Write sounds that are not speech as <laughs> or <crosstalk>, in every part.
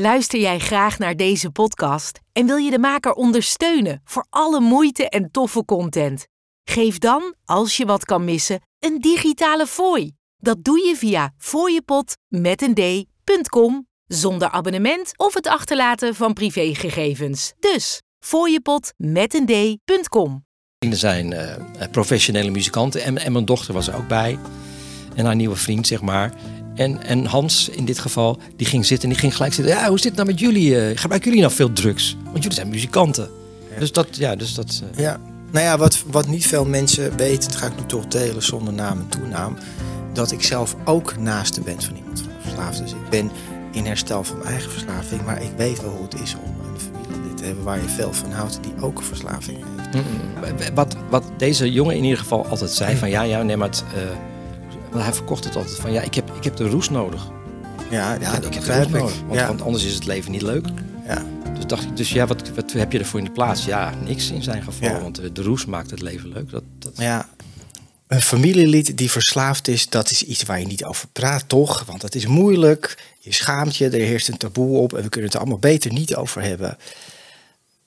Luister jij graag naar deze podcast en wil je de maker ondersteunen voor alle moeite en toffe content? Geef dan, als je wat kan missen, een digitale fooi. Dat doe je via fooiepot met een zonder abonnement of het achterlaten van privégegevens. Dus fooiepot met een. Er zijn eh, professionele muzikanten en, en mijn dochter was er ook bij. En haar nieuwe vriend, zeg maar. En, en Hans in dit geval, die ging zitten en die ging gelijk zitten. Ja, hoe zit het nou met jullie? eh, gebruiken jullie nou veel drugs? Want jullie zijn muzikanten. Dus dat, ja, dus dat. eh, Ja, nou ja, wat, wat niet veel mensen weten, dat ga ik nu toch delen zonder naam en toenaam, dat ik zelf ook naaste ben van iemand verslaafd. Dus ik ben in herstel van mijn eigen verslaving, maar ik weet wel hoe het is om een familielid te hebben waar je veel van houdt, die ook een verslaving heeft. Mm, Wat, wat deze jongen in ieder geval altijd zei: van ja, ja, nee, maar het, eh, want hij verkocht het altijd van ja, ik heb, ik heb de roes nodig. Ja, ja ik dat heb nodig. Want, Ja, want anders is het leven niet leuk. ja. Dus dacht ik, dus ja, wat, wat heb je ervoor in de plaats? Ja, niks in zijn geval. Ja. Want de, de roes maakt het leven leuk. Dat, dat, Ja. Een familielid die verslaafd is, dat is iets waar je niet over praat, toch? Want het is moeilijk, je schaamt je, er heerst een taboe op en we kunnen het er allemaal beter niet over hebben.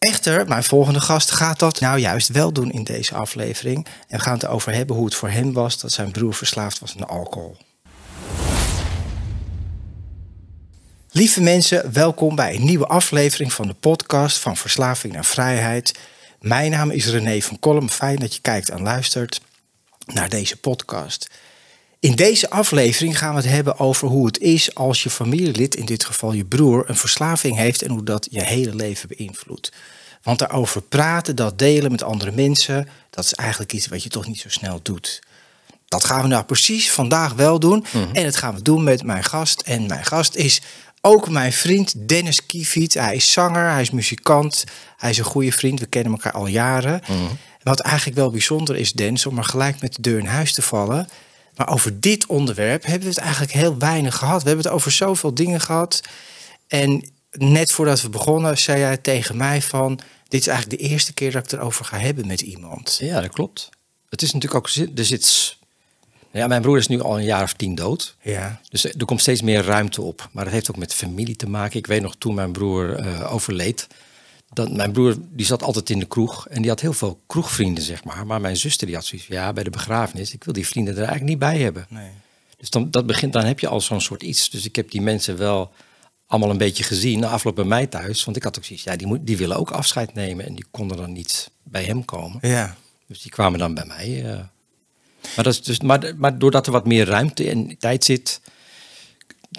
Echter, mijn volgende gast gaat dat nou juist wel doen in deze aflevering. En we gaan het erover hebben hoe het voor hem was dat zijn broer verslaafd was aan alcohol. Lieve mensen, welkom bij een nieuwe aflevering van de podcast van Verslaving naar Vrijheid. Mijn naam is René van Kolm. Fijn dat je kijkt en luistert naar deze podcast. In deze aflevering gaan we het hebben over hoe het is als je familielid, in dit geval je broer, een verslaving heeft en hoe dat je hele leven beïnvloedt. Want daarover praten, dat delen met andere mensen, dat is eigenlijk iets wat je toch niet zo snel doet. Dat gaan we nou precies vandaag wel doen. En dat gaan we doen met mijn gast. En mijn gast is ook mijn vriend Dennis Kiefiet. Hij is zanger, hij is muzikant, hij is een goede vriend. We kennen elkaar al jaren. Wat eigenlijk wel bijzonder is, Dennis, om maar gelijk met de deur in huis te vallen. Maar over dit onderwerp hebben we het eigenlijk heel weinig gehad. We hebben het over zoveel dingen gehad. En net voordat we begonnen, zei jij tegen mij van... dit is eigenlijk de eerste keer dat ik erover ga hebben met iemand. Ja, dat klopt. Het is natuurlijk ook, er zit, ja, mijn broer is nu al een jaar of tien dood. Ja, Dus er komt steeds meer ruimte op. Maar dat heeft ook met familie te maken. Ik weet nog toen mijn broer eh, overleed. Dat mijn broer die zat altijd in de kroeg. En die had heel veel kroegvrienden, zeg maar. Maar mijn zuster die had zoiets ja, bij de begrafenis... ik wil die vrienden er eigenlijk niet bij hebben. nee. Dus dan, dat begint, dan heb je al zo'n soort iets. Dus ik heb die mensen wel allemaal een beetje gezien. Na afloop bij mij thuis. Want ik had ook zoiets, ja, die, moet, die willen ook afscheid nemen. En die konden dan niet bij hem komen. Ja, Dus die kwamen dan bij mij. eh. Maar, dat is dus, maar, maar doordat er wat meer ruimte en tijd zit.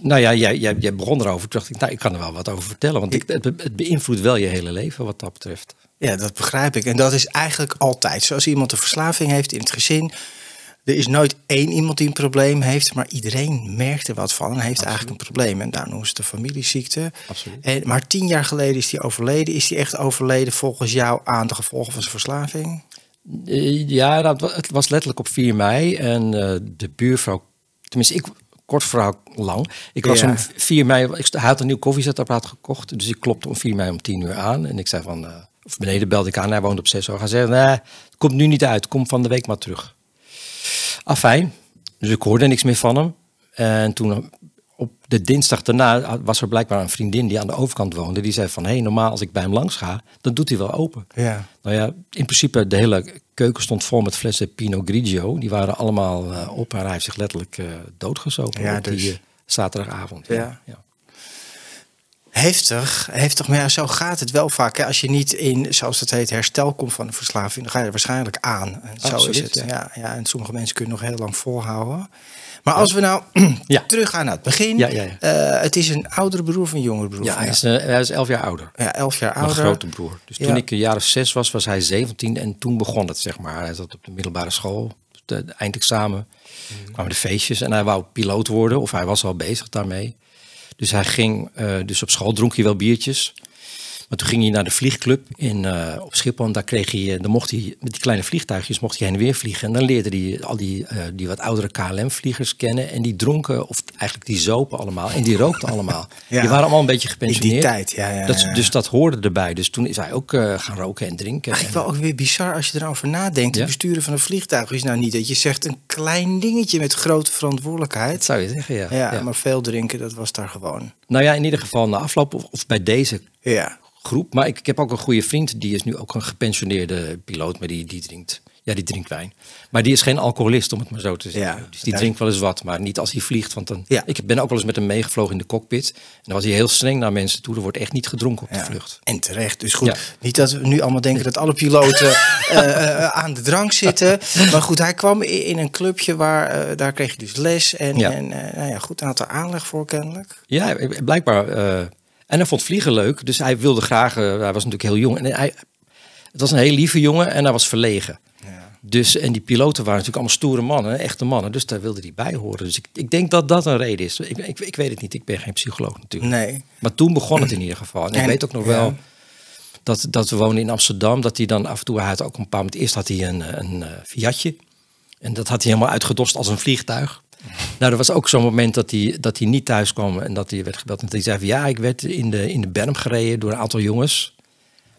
Nou ja, jij, jij, jij begon erover. Toen dacht ik, nou, ik kan er wel wat over vertellen. Want ik, het, be- het beïnvloedt wel je hele leven wat dat betreft. Ja, dat begrijp ik. En dat is eigenlijk altijd. Zoals iemand een verslaving heeft in het gezin. Er is nooit één iemand die een probleem heeft, maar iedereen merkt er wat van en heeft eigenlijk een probleem. En daar noemen ze de familieziekte. Absoluut. En, maar tien jaar geleden is hij overleden. Is hij echt overleden volgens jou aan de gevolgen van zijn verslaving? Eh, ja, dat, het was letterlijk op 4 mei. En eh, de buurvrouw, tenminste ik, kort verhaal lang. Ik was Ja. om 4 mei, ik, had een nieuw koffiezetapparaat gekocht. Dus ik klopte om 4 mei om 10 uur aan. En ik zei van, eh, of beneden belde ik aan, hij woont op 6 uur. Hij zei, nee, het komt nu niet uit, kom van de week maar terug. Afijn, dus ik hoorde niks meer van hem. En toen op de dinsdag daarna was er blijkbaar een vriendin die aan de overkant woonde. Die zei van, hé, hey, normaal als ik bij hem langs ga, dan doet hij wel open. Ja. Nou ja, in principe de hele keuken stond vol met flessen Pinot Grigio. Die waren allemaal eh, op en hij heeft zich letterlijk doodgezopen Ja, op dus- die eh, zaterdagavond. Ja. ja. Heftig, heftig. Maar ja, zo gaat het wel vaak. Hè. Als je niet in, zoals het heet, herstel komt van een verslaving, dan ga je er waarschijnlijk aan. En zo is het. ja. Ja. Ja, en sommige mensen kunnen nog heel lang volhouden. Maar als we nou <clears throat> teruggaan naar het begin. Eh, het is een oudere broer of een jongere broer? Ja, hij is, eh, hij is elf jaar ouder. ja, elf jaar Mijn ouder. grote broer. Dus toen ik een jaar of zes was, was hij 17 en toen begon het, zeg maar. Hij zat op de middelbare school, de, de eindexamen, Mhm. kwamen de feestjes en hij wou piloot worden of hij was al bezig daarmee. Dus hij ging, eh, dus op school dronk hij wel biertjes. Maar toen ging hij naar de vliegclub in, eh, op Schiphol. En daar kreeg hij, eh, dan mocht hij met die kleine vliegtuigjes mocht hij heen en weer vliegen. En dan leerde hij al die, eh, die wat oudere KLM-vliegers kennen. En die dronken, of eigenlijk die zopen allemaal. En die rookten allemaal. <laughs> Ja. Die waren allemaal een beetje In gepensioneerd. die tijd, ja. ja, Dat. Dus dat hoorde erbij. Dus toen is hij ook gaan roken en drinken. Eigenlijk En- wel ook weer bizar als je erover nadenkt. Het besturen van een vliegtuig is nou niet dat je zegt een klein dingetje met grote verantwoordelijkheid. dat zou je zeggen, ja. Ja, Ja. maar veel drinken, dat was daar gewoon. Nou ja, in ieder geval na afloop of, of bij deze Ja, groep. Maar ik, ik heb ook een goede vriend, die is nu ook een gepensioneerde piloot, maar die, die drinkt. Ja, die drinkt wijn. Maar die is geen alcoholist, om het maar zo te zeggen. Ja, dus die drinkt wel eens wat, maar niet als hij vliegt. Want dan, Ja. Ik ben ook wel eens met hem meegevlogen in de cockpit. En dan was hij heel streng naar mensen toe. Er wordt echt niet gedronken op de vlucht. En terecht. Dus goed, niet dat we nu allemaal denken dat alle piloten <laughs> eh, eh, aan de drank zitten. Maar goed, hij kwam in een clubje waar, eh, daar kreeg je dus les. En, Ja. en nou ja, goed, had er aanleg voor kennelijk. Ja, blijkbaar. Eh, en hij vond vliegen leuk, dus hij wilde graag. eh, hij was natuurlijk heel jong. En hij, het was een heel lieve jongen en hij was verlegen. Ja. Dus, en die piloten waren natuurlijk allemaal stoere mannen, echte mannen. Dus daar wilde hij bij horen. Dus ik, ik denk dat dat een reden is. Ik, ik, ik weet het niet, ik ben geen psycholoog natuurlijk. Nee. Maar toen begon het in ieder geval. En, ik weet ook nog ja. wel dat, dat we woonden in Amsterdam. Dat hij dan af en toe, hij had ook een paar moment. Eerst had hij een, een eh, Fiatje. En dat had hij helemaal uitgedost als een vliegtuig. Nou, er was ook zo'n moment dat hij, dat hij niet thuis kwam en dat hij werd gebeld. En dat hij zei van ja, ik werd in de, in de berm gereden door een aantal jongens.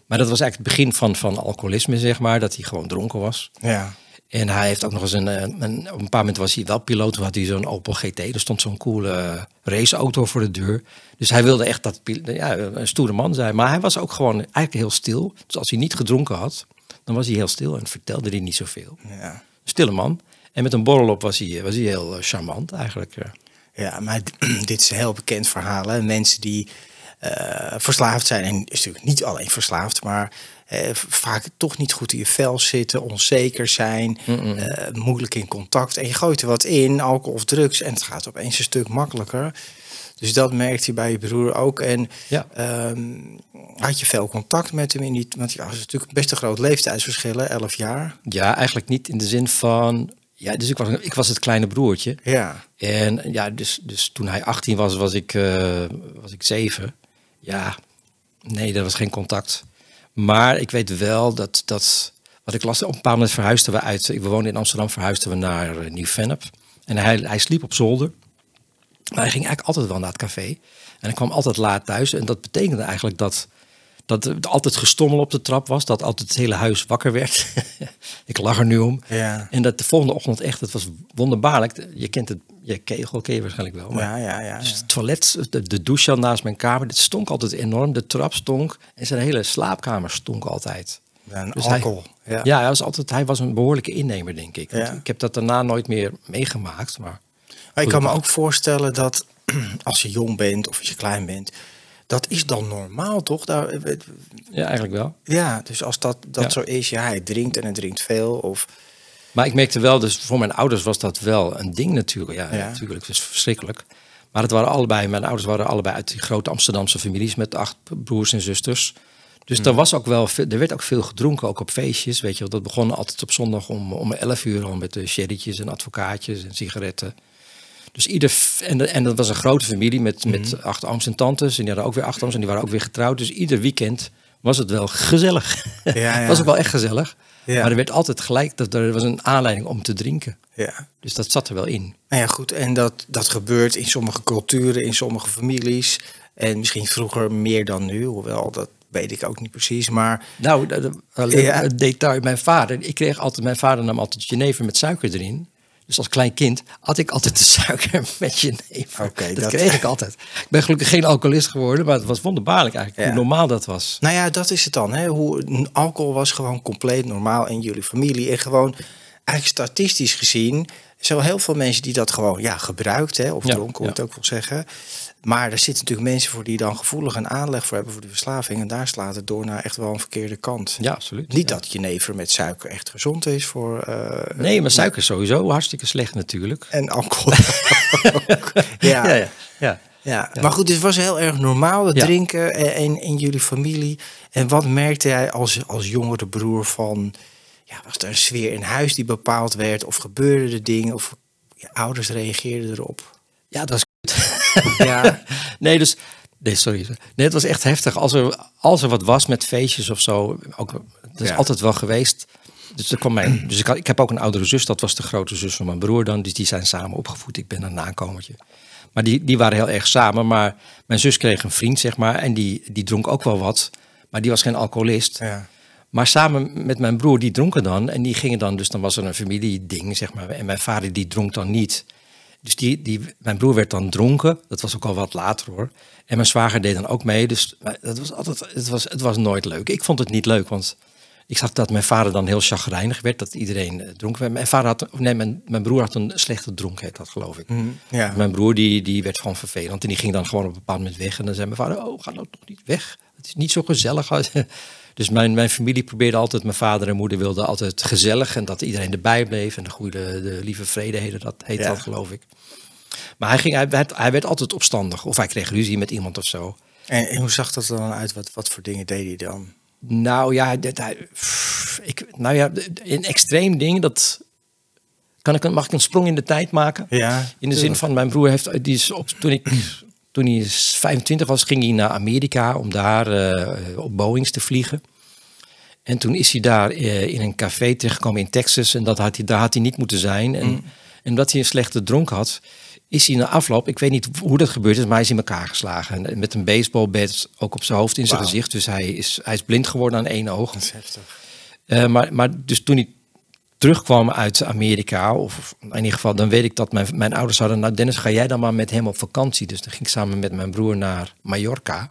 Maar dat was eigenlijk het begin van, van alcoholisme, zeg maar. Dat hij gewoon dronken was. Ja. En hij heeft ook nog eens een, eh, een op een paar moment was hij wel piloot. Toen had hij zo'n Opel GT. Er stond zo'n coole raceauto voor de deur. Dus hij wilde echt dat ja, een stoere man zijn. Maar hij was ook gewoon eigenlijk heel stil. Dus als hij niet gedronken had, dan was hij heel stil en vertelde hij niet zoveel. Ja. Stille man. En met een borrel op was hij, was hij heel eh, charmant eigenlijk. ja. Ja, maar <clears throat> dit is een heel bekend verhaal. Hè? Mensen die eh, verslaafd zijn, en is natuurlijk niet alleen verslaafd, maar eh, vaak toch niet goed in je vel zitten, onzeker zijn, eh, moeilijk in contact. En je gooit er wat in, alcohol of drugs, en het gaat opeens een stuk makkelijker. Dus dat merkt hij bij je broer ook. En Ja. ehm, had je veel contact met hem in die... Want ja, het is natuurlijk best een groot leeftijdsverschillen, 11 jaar. Ja, eigenlijk niet in de zin van... Ja, dus ik was, ik was het kleine broertje. Ja, En ja, dus, dus toen hij 18 was, was ik, eh, was ik 7. Ja, nee, er was geen contact. Maar ik weet wel dat, dat wat ik las, op een paar moment verhuisden we uit, we woonden in Amsterdam, verhuisden we naar eh, Nieuw-Vennep. En hij, hij sliep op zolder. Maar hij ging eigenlijk altijd wel naar het café. En hij kwam altijd laat thuis. En dat betekende eigenlijk dat, dat er altijd gestommel op de trap was. Dat altijd het hele huis wakker werd. <laughs> ik lag er nu om. ja. En dat de volgende ochtend echt, het was wonderbaarlijk. Je kent het, je kegel ken je waarschijnlijk wel. Maar Ja, ja, ja. dus het toilet, de, de douche naast mijn kamer, dit stonk altijd enorm. De trap stonk en zijn hele slaapkamer stonk altijd. Ja, een Dus hij- alcohol. ja. Ja, hij was, altijd, hij was een behoorlijke innemer, denk ik. Ja. Ik heb dat daarna nooit meer meegemaakt. Maar Maar ik kan me ook voorstellen dat <clears throat> als je jong bent of als je klein bent, dat is dan normaal, toch? Daar, eh, ja, eigenlijk wel. ja, dus als dat, dat Ja. zo is, ja, hij drinkt en hij drinkt veel. Of, Maar ik merkte wel, dus voor mijn ouders was dat wel een ding natuurlijk. Ja, Ja. natuurlijk, het is verschrikkelijk. Maar het waren allebei, mijn ouders waren allebei uit die grote Amsterdamse families met acht broers en zusters. Dus er was ook wel, er werd ook veel gedronken, ook op feestjes. Weet je, dat begon altijd op zondag om, om 11 uur al met de sherrytjes en advocaatjes en sigaretten. Dus ieder, en, en dat was een grote familie met, met acht ooms en tantes. En die hadden ook weer acht ooms en die waren ook weer getrouwd. Dus ieder weekend was het wel gezellig. Ja, ja. <laughs> Was ook wel echt gezellig. Ja. Maar er werd altijd gelijk, dat er was een aanleiding om te drinken. ja. Dus dat zat er wel in. Nou ja, goed. En dat, dat gebeurt in sommige culturen, in sommige families. En misschien vroeger meer dan nu, hoewel dat weet ik ook niet precies. Maar Nou, alleen Ja. detail. Mijn vader, ik kreeg altijd, mijn vader nam altijd jenever met suiker erin. Dus als klein kind had ik altijd de suiker <laughs> met jenever. Oké, dat, dat- kreeg ik altijd. Ik ben gelukkig geen alcoholist geworden, maar het was wonderbaarlijk eigenlijk Ja. hoe normaal dat was. Nou ja, dat is het dan. Hè? Hoe, alcohol was gewoon compleet normaal in jullie familie. En gewoon, eigenlijk statistisch gezien, wel heel veel mensen die dat gewoon ja, gebruikt. Hè? Of Ja, dronken, hoe ja. het ook wil zeggen. Maar er zitten natuurlijk mensen voor die dan gevoelig een aanleg voor hebben voor die verslaving. En daar slaat het door naar echt wel een verkeerde kant. Ja, absoluut. Niet Ja. dat jenever met suiker echt gezond is voor... eh, Nee, maar suiker is sowieso hartstikke slecht natuurlijk. En alcohol. <laughs> ja. ja, ja. ja. Maar goed, het was heel erg normaal, het Ja. drinken en- in, in jullie familie. En wat merkte jij als, als jongere broer van... Ja, was er een sfeer in huis die bepaald werd? Of gebeurden er dingen? Of je ouders reageerden erop? Ja, dat is <laughs> Ja, Nee, dus Nee, sorry. Nee, het was echt heftig. Als er, als er wat was met feestjes of zo, ook, dat is Ja. altijd wel geweest. Dus, er kwam mijn, <clears throat> dus ik, had, ik heb ook een oudere zus, dat was de grote zus van mijn broer dan. Dus die zijn samen opgevoed. Ik ben een nakomertje. Maar die, die waren heel erg samen. Maar mijn zus kreeg een vriend, zeg maar. En die, die dronk ook wel wat. Maar die was geen alcoholist. Ja. Maar samen met mijn broer, die dronken dan. En die gingen dan, dus dan was er een familieding, zeg maar. En mijn vader, die dronk dan niet. Dus die, die, mijn broer werd dan dronken. Dat was ook al wat later hoor. En mijn zwager deed dan ook mee. Dus dat was altijd, het, was, het was nooit leuk. Ik vond het niet leuk, want ik zag dat mijn vader dan heel chagrijnig werd. Dat iedereen eh, dronken werd. Mijn, vader had, nee, mijn, mijn broer had een slechte dronkheid, dat geloof ik. Hm, ja. Mijn broer die, die werd gewoon vervelend. En die ging dan gewoon op een bepaald moment weg. En dan zei mijn vader, oh, ga nou toch niet weg. Het is niet zo gezellig. Dus mijn, mijn familie probeerde altijd, mijn vader en moeder wilden altijd gezellig. En dat iedereen erbij bleef. En de goede, de lieve vrede heette dat, heet Ja. dat geloof ik. Maar hij, ging, hij, werd, hij werd altijd opstandig. Of hij kreeg ruzie met iemand of zo. En, en hoe zag dat er dan uit? Wat, wat voor dingen deed hij dan? Nou ja, dat, hij, pff, ik, nou ja, een extreem ding, dat... Kan ik, een- mag ik een sprong in de tijd maken? Ja, In de zin van mijn broer heeft, die is op, toen ik <clears throat> toen hij 25 was, ging hij naar Amerika om daar eh, op Boeings te vliegen. En toen is hij daar eh, in een café terechtgekomen in Texas en dat had hij, daar had hij niet moeten zijn. En, en omdat hij een slechte dronk had, is hij na afloop, ik weet niet hoe dat gebeurd is, maar hij is in elkaar geslagen. En met een baseballbat ook op zijn hoofd in zijn gezicht. Dus hij is, hij is blind geworden aan één oog. Dat is heftig. Eh, maar, maar dus toen ik terugkwam uit Amerika, of in ieder geval, dan weet ik dat mijn, mijn ouders hadden, nou Dennis, ga jij dan maar met hem op vakantie. Dus dan ging ik samen met mijn broer naar Mallorca.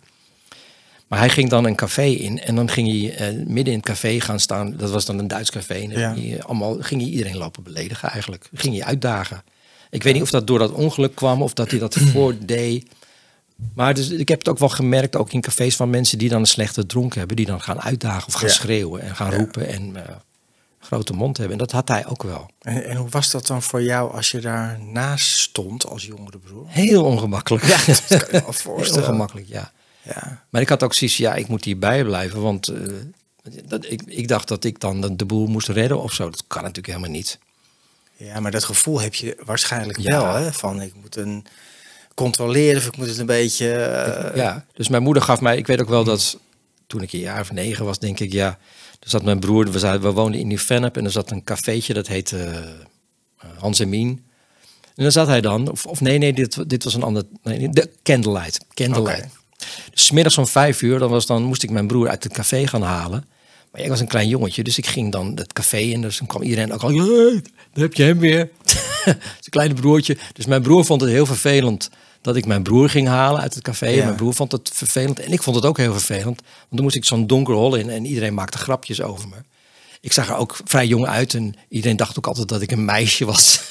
Maar hij ging dan een café in en dan ging hij eh, midden in het café gaan staan. Dat was dan een Duits café. En dan Ja. ging, hij allemaal, ging hij iedereen lopen beledigen eigenlijk. Ging hij uitdagen. Ik weet niet of dat door dat ongeluk kwam of dat hij dat <clears throat> voordeed. Maar dus, ik heb het ook wel gemerkt, ook in cafés van mensen die dan een slechte dronk hebben, die dan gaan uitdagen of gaan Ja. schreeuwen en gaan Ja. roepen en eh, grote mond hebben. En dat had hij ook wel. En, en hoe was dat dan voor jou als je daar naast stond als jongere broer? Heel ongemakkelijk. Ja, Dat kan je me <laughs> Heel ongemakkelijk, ja. Ja. Maar ik had ook zoiets, ja, ik moet hierbij blijven, want eh, dat, ik, ik dacht dat ik dan de, boel moest redden of zo. Dat kan natuurlijk helemaal niet. ja, maar dat gevoel heb je waarschijnlijk Ja. wel, hè? Van ik moet een controleren of ik moet het een beetje... eh, ja, dus mijn moeder gaf mij, ik weet ook wel dat toen ik een jaar of negen was, denk ik, ja, er zat mijn broer, we, zaten, we woonden in Nieuw-Vennep en er zat een cafeetje, dat heette eh, Hans en Mien. En dan zat hij dan, of, of nee, nee, dit, dit was een ander, nee, de Candlelight. Candlelight. Oké. Dus 's middags om vijf uur, dan, was dan moest ik mijn broer uit het café gaan halen. Maar ik was een klein jongetje, dus ik ging dan het café in. Dus dan kwam iedereen ook al, "Hey, daar heb je hem weer. <laughs> Zijn kleine broertje. Dus mijn broer vond het heel vervelend dat ik mijn broer ging halen uit het café. Ja. Mijn broer vond het vervelend en ik vond het ook heel vervelend. Want dan moest ik zo'n donker hol in en iedereen maakte grapjes over me. Ik zag er ook vrij jong uit en iedereen dacht ook altijd dat ik een meisje was. <laughs>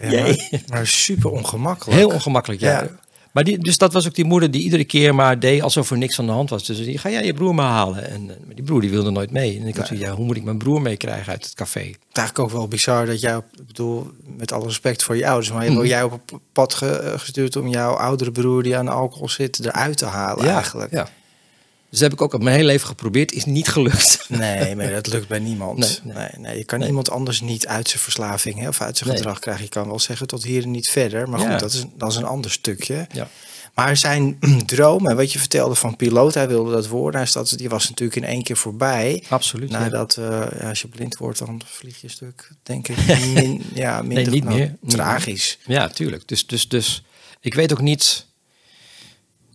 Ja, maar, maar super ongemakkelijk. Heel ongemakkelijk, ja. Ja. Maar die, dus dat was ook die moeder die iedere keer maar deed alsof er niks aan de hand was. Dus die ga jij je broer maar halen. En eh, maar die broer die wilde nooit mee. En ik had zoiets, ja, hoe moet ik mijn broer meekrijgen uit het café? Het is eigenlijk ook wel bizar dat jij, ik bedoel, met alle respect voor je ouders, maar Mhm. mm. jij op pad ge- eh, gestuurd om jouw oudere broer die aan alcohol zit eruit te halen eigenlijk. Ja. Dus heb ik ook op mijn hele leven geprobeerd. Is niet gelukt. Nee, <laughs> maar dat lukt bij niemand. Nee, Nee, nee. nee, je kan Nee. iemand anders niet uit zijn verslaving hè, of uit zijn gedrag krijgen. Je kan wel zeggen tot hier en niet verder. Maar Ja. goed, dat is, dat is een ander stukje. Ja. Maar zijn <clears throat> droom, en wat je vertelde van piloot, hij wilde dat worden. Hij staat, die was natuurlijk in één keer voorbij. Absoluut. Nadat, eh, als je blind wordt, dan vlieg je een stuk, denk ik, <laughs> min, ja, minder niet nou, meer. Tragisch. Ja, tuurlijk. Dus, dus, dus ik weet ook niet.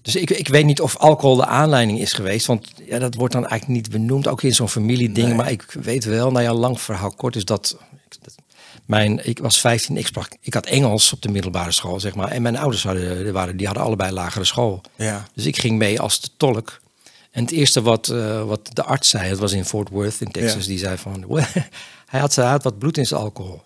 Dus ik, ik weet niet of alcohol de aanleiding is geweest. Want ja, dat wordt dan eigenlijk niet benoemd. Ook in zo'n familieding. Nee. Maar ik weet wel, nou ja, lang verhaal kort is dat. dat- Mijn, ik was 15, ik, sprak, ik had Engels op de middelbare school, zeg maar. En mijn ouders hadden, waren, die hadden allebei lagere school. Ja. Dus ik ging mee als de tolk. En het eerste wat, eh, wat de arts zei, het was in Fort Worth in Texas, Ja. die zei van, <laughs> hij had, hij had wat bloed in zijn alcohol.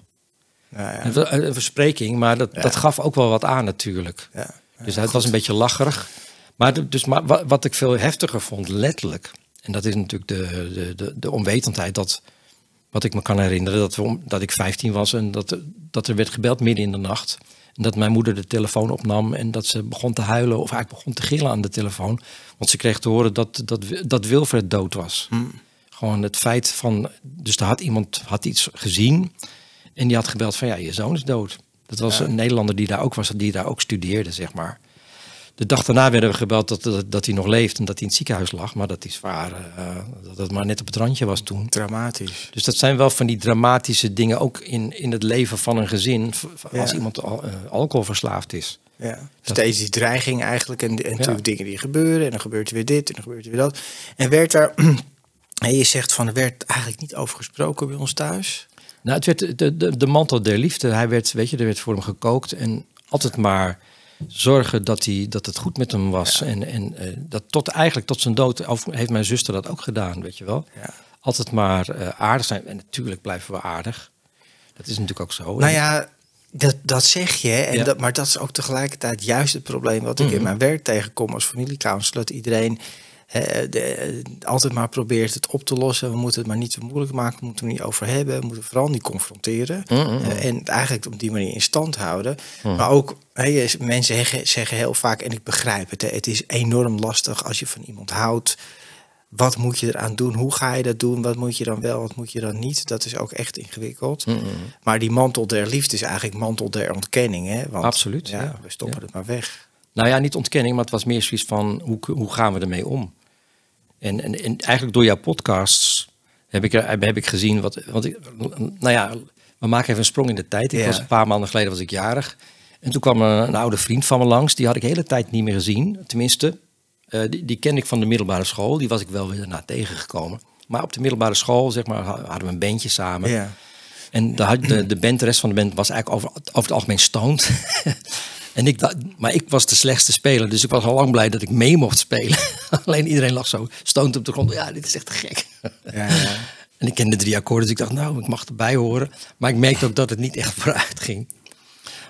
Ja, ja, Een, ver- een verspreking, maar dat, dat gaf ook wel wat aan natuurlijk. ja. Dus het was een beetje lacherig. Maar, de- dus, maar wa- wat ik veel heftiger vond, letterlijk, en dat is natuurlijk de, de, de, de onwetendheid, dat, wat ik me kan herinneren, dat, we dat ik 15 was en dat, er- dat er werd gebeld midden in de nacht. En dat mijn moeder de telefoon opnam en dat ze begon te huilen, of eigenlijk begon te gillen aan de telefoon. Want ze kreeg te horen dat, dat, dat Wilfred dood was. Gewoon het feit van, dus er had iemand had iets gezien en die had gebeld van ja, je zoon is dood. Dat was Ja. een Nederlander die daar ook was, die daar ook studeerde, zeg maar. De dag daarna werden we gebeld dat, dat, dat hij nog leeft en dat hij in het ziekenhuis lag. Maar dat hij zwaar, eh, dat het maar net op het randje was toen. Dramatisch. Dus dat zijn wel van die dramatische dingen ook in, in het leven van een gezin. Als Ja. iemand al, eh, alcoholverslaafd is. Ja, steeds die dreiging eigenlijk en, en natuurlijk dingen die gebeuren. En dan gebeurt er weer dit en dan gebeurt er weer dat. En werd daar, <clears throat> en je zegt van er werd eigenlijk niet over gesproken bij ons thuis. Nou, het werd de, de, de mantel der liefde. Hij werd, weet je, er werd voor hem gekookt. En altijd maar zorgen dat, hij, dat het goed met hem was. En, en eh, dat tot eigenlijk tot zijn dood of heeft mijn zuster dat ook gedaan, weet je wel. Ja. Altijd maar eh, aardig zijn. En natuurlijk blijven we aardig. Dat is natuurlijk ook zo. Nou ja, dat, dat zeg je. En Ja. Mhm. dat, maar dat is ook tegelijkertijd juist het probleem wat ik in mijn werk tegenkom als familiecounselor. Dat iedereen hè, de, eh, altijd maar probeert het op te lossen. We moeten het maar niet te moeilijk maken. We moeten het er niet over hebben. We moeten vooral niet confronteren. Mhm. Eh, en eigenlijk op die manier in stand houden. Maar ook, mensen zeggen, zeggen heel vaak, en ik begrijp het. Het is enorm lastig als je van iemand houdt. Wat moet je eraan doen? Hoe ga je dat doen? Wat moet je dan wel? Wat moet je dan niet? Dat is ook echt ingewikkeld. Maar die mantel der liefde is eigenlijk mantel der ontkenning. Hè? Want, Absoluut, Ja, ja. we stoppen Ja. het maar weg. Nou ja, niet ontkenning, maar het was meer zoiets van hoe, hoe gaan we ermee om? En, en, en eigenlijk door jouw podcasts heb ik, heb ik gezien wat. Want ik, nou ja, we maken even een sprong in de tijd. Ik Ja. was een paar maanden geleden was ik jarig. En toen kwam een, een oude vriend van me langs. Die had ik de hele tijd niet meer gezien. Tenminste, eh, die, die kende ik van de middelbare school. Die was ik wel weer daarna tegengekomen. Maar op de middelbare school, zeg maar, hadden we een bandje samen. Ja. En de, de, de band, de rest van de band was eigenlijk over, over het algemeen stoned. <laughs> en ik, maar ik was de slechtste speler, dus ik was al lang blij dat ik mee mocht spelen. <laughs> Alleen iedereen lag zo stoned op de grond. Ja, dit is echt te gek. Ja, ja. <laughs> en ik kende drie akkoorden, dus ik dacht, nou, ik mag erbij horen. Maar ik merkte ook dat het niet echt <laughs> vooruit ging.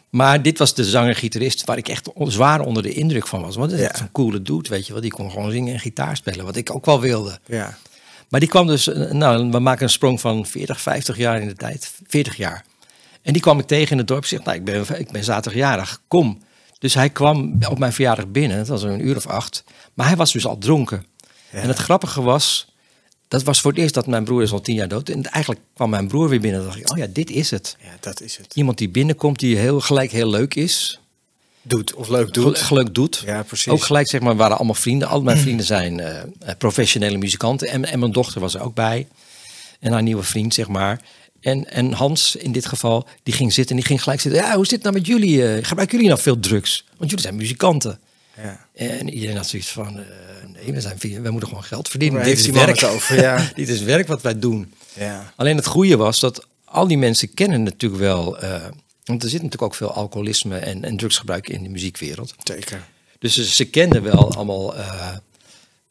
Maar dit was de zanger-gitarist waar ik echt zwaar onder de indruk van was. Want het is Ja. echt coole dude, weet je wel. Die kon gewoon zingen en gitaar spelen, wat ik ook wel wilde. ja. Maar die kwam dus, eh, nou, we maken een sprong van 40, 50 jaar in de tijd. 40 jaar. En die kwam ik tegen in het dorp. Zegt, nou, ik ben, ik ben zaterdagjarig, kom. Dus hij kwam op mijn verjaardag binnen. Het was een uur of acht. Maar hij was dus al dronken. Ja. En het grappige was, dat was voor het eerst dat mijn broer is al tien jaar dood. En eigenlijk kwam mijn broer weer binnen. En dacht ik, oh ja, dit is het. ja, dat is het. Iemand die binnenkomt, die heel, gelijk heel leuk is. Doet of leuk doet. Gelijk doet. Ja, precies. Ook gelijk, zeg maar, waren allemaal vrienden. Al mijn vrienden zijn eh, eh, professionele muzikanten. En, en mijn dochter was er ook bij. En haar nieuwe vriend, zeg maar. En, en Hans, in dit geval, die ging zitten en die ging gelijk zitten. Ja, hoe zit het nou met jullie? eh, gebruiken jullie nou veel drugs? Want jullie zijn muzikanten. Ja. En iedereen had zoiets van, eh, nee, we, zijn, we moeten gewoon geld verdienen. Dit is werk. over? Ja. <laughs> Dit is werk wat wij doen. Ja. Alleen het goede was dat al die mensen kennen natuurlijk wel... eh, want er zit natuurlijk ook veel alcoholisme en, en drugsgebruik in de muziekwereld. Zeker. Dus ze, ze kenden wel allemaal,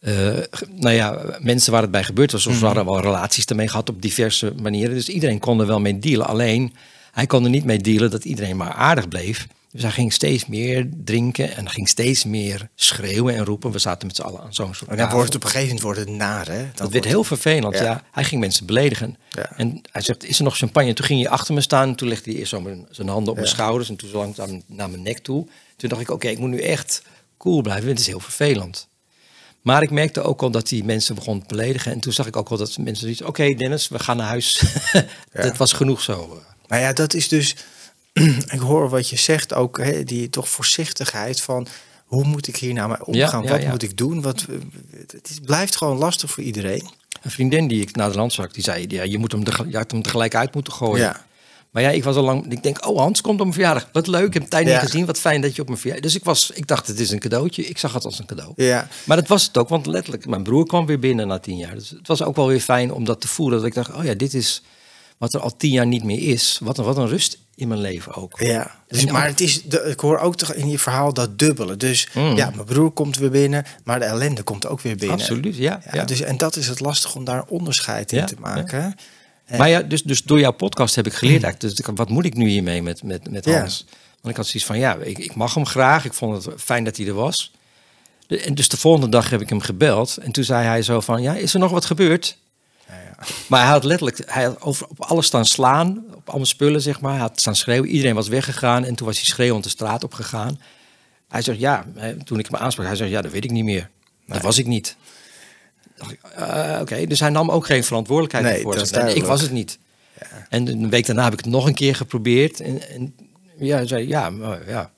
eh, nou ja, mensen waar het bij gebeurd was. Of ze hadden wel relaties ermee gehad op diverse manieren. Dus iedereen kon er wel mee dealen. Alleen, hij kon er niet mee dealen dat iedereen maar aardig bleef. Dus hij ging steeds meer drinken en ging steeds meer schreeuwen en roepen. We zaten met z'n allen aan zo'n soort En dan wordt het op een gegeven moment wordt het naar, hè? Dat werd heel vervelend, Ja. ja. Hij ging mensen beledigen. Ja. En hij zegt, is er nog champagne? Toen ging hij achter me staan. En toen legde hij eerst zo mijn, zijn handen op mijn schouders. En toen zo langzaam naar mijn nek toe. Toen dacht ik, oké, ik moet nu echt cool blijven. Het is heel vervelend. Maar ik merkte ook al dat die mensen begon te beledigen. En toen zag ik ook al dat mensen zoiets... Oké, Dennis, we gaan naar huis. <laughs> Dat was genoeg zo. Maar ja, dat is dus. <clears throat> ik hoor wat je zegt ook, hè, die toch voorzichtigheid van. Hoe moet ik hier nou mee omgaan? Ja, ja, wat moet ik doen? Wat, het is, blijft gewoon lastig voor iedereen. Een vriendin die ik naar de land zag, die zei... Ja, je, moet hem er, je had hem tegelijk uit moeten gooien. Ja. Maar ja, ik was al lang. Ik denk, oh, Hans komt op mijn verjaardag. Wat leuk, ik heb tijd niet Ja. gezien. Wat fijn dat je op mijn verjaardag. Dus ik was, ik dacht, het is een cadeautje. Ik zag het als een cadeau. Ja. Maar dat was het ook, want letterlijk, mijn broer kwam weer binnen na tien jaar. Dus het was ook wel weer fijn om dat te voelen. Dat ik dacht, oh ja, dit is wat er al tien jaar niet meer is. Wat een, wat een rust in mijn leven ook. Ja, dus, maar het is, de, ik hoor ook toch in je verhaal dat dubbele. Dus Mm. ja, mijn broer komt weer binnen, maar de ellende komt ook weer binnen. Absoluut, ja. Ja, ja. Dus, en dat is het lastig om daar onderscheid in Ja, te maken. Hè? Maar ja, dus, dus door jouw podcast heb ik geleerd eigenlijk. Dus wat moet ik nu hiermee met, met, met Ja. Hans? Want ik had zoiets van, ja, ik, ik mag hem graag. Ik vond het fijn dat hij er was. De- en dus de volgende dag heb ik hem gebeld. En toen zei hij zo van, ja, is er nog wat gebeurd? Ja, ja. Maar hij had letterlijk hij had over, op alles staan slaan. Op alle spullen, zeg maar. Hij had staan schreeuwen. Iedereen was weggegaan. En toen was hij schreeuwend de straat op gegaan. Hij zegt, ja, toen ik hem aansprak. Hij zegt, ja, dat weet ik niet meer. Dat was ik niet. Dacht ik, eh, Oké, dus hij nam ook geen verantwoordelijkheid Nee, is Hij zei, ik was het niet. En een week daarna heb ik het nog een keer geprobeerd. En, en ja, zei ja, maar, ja.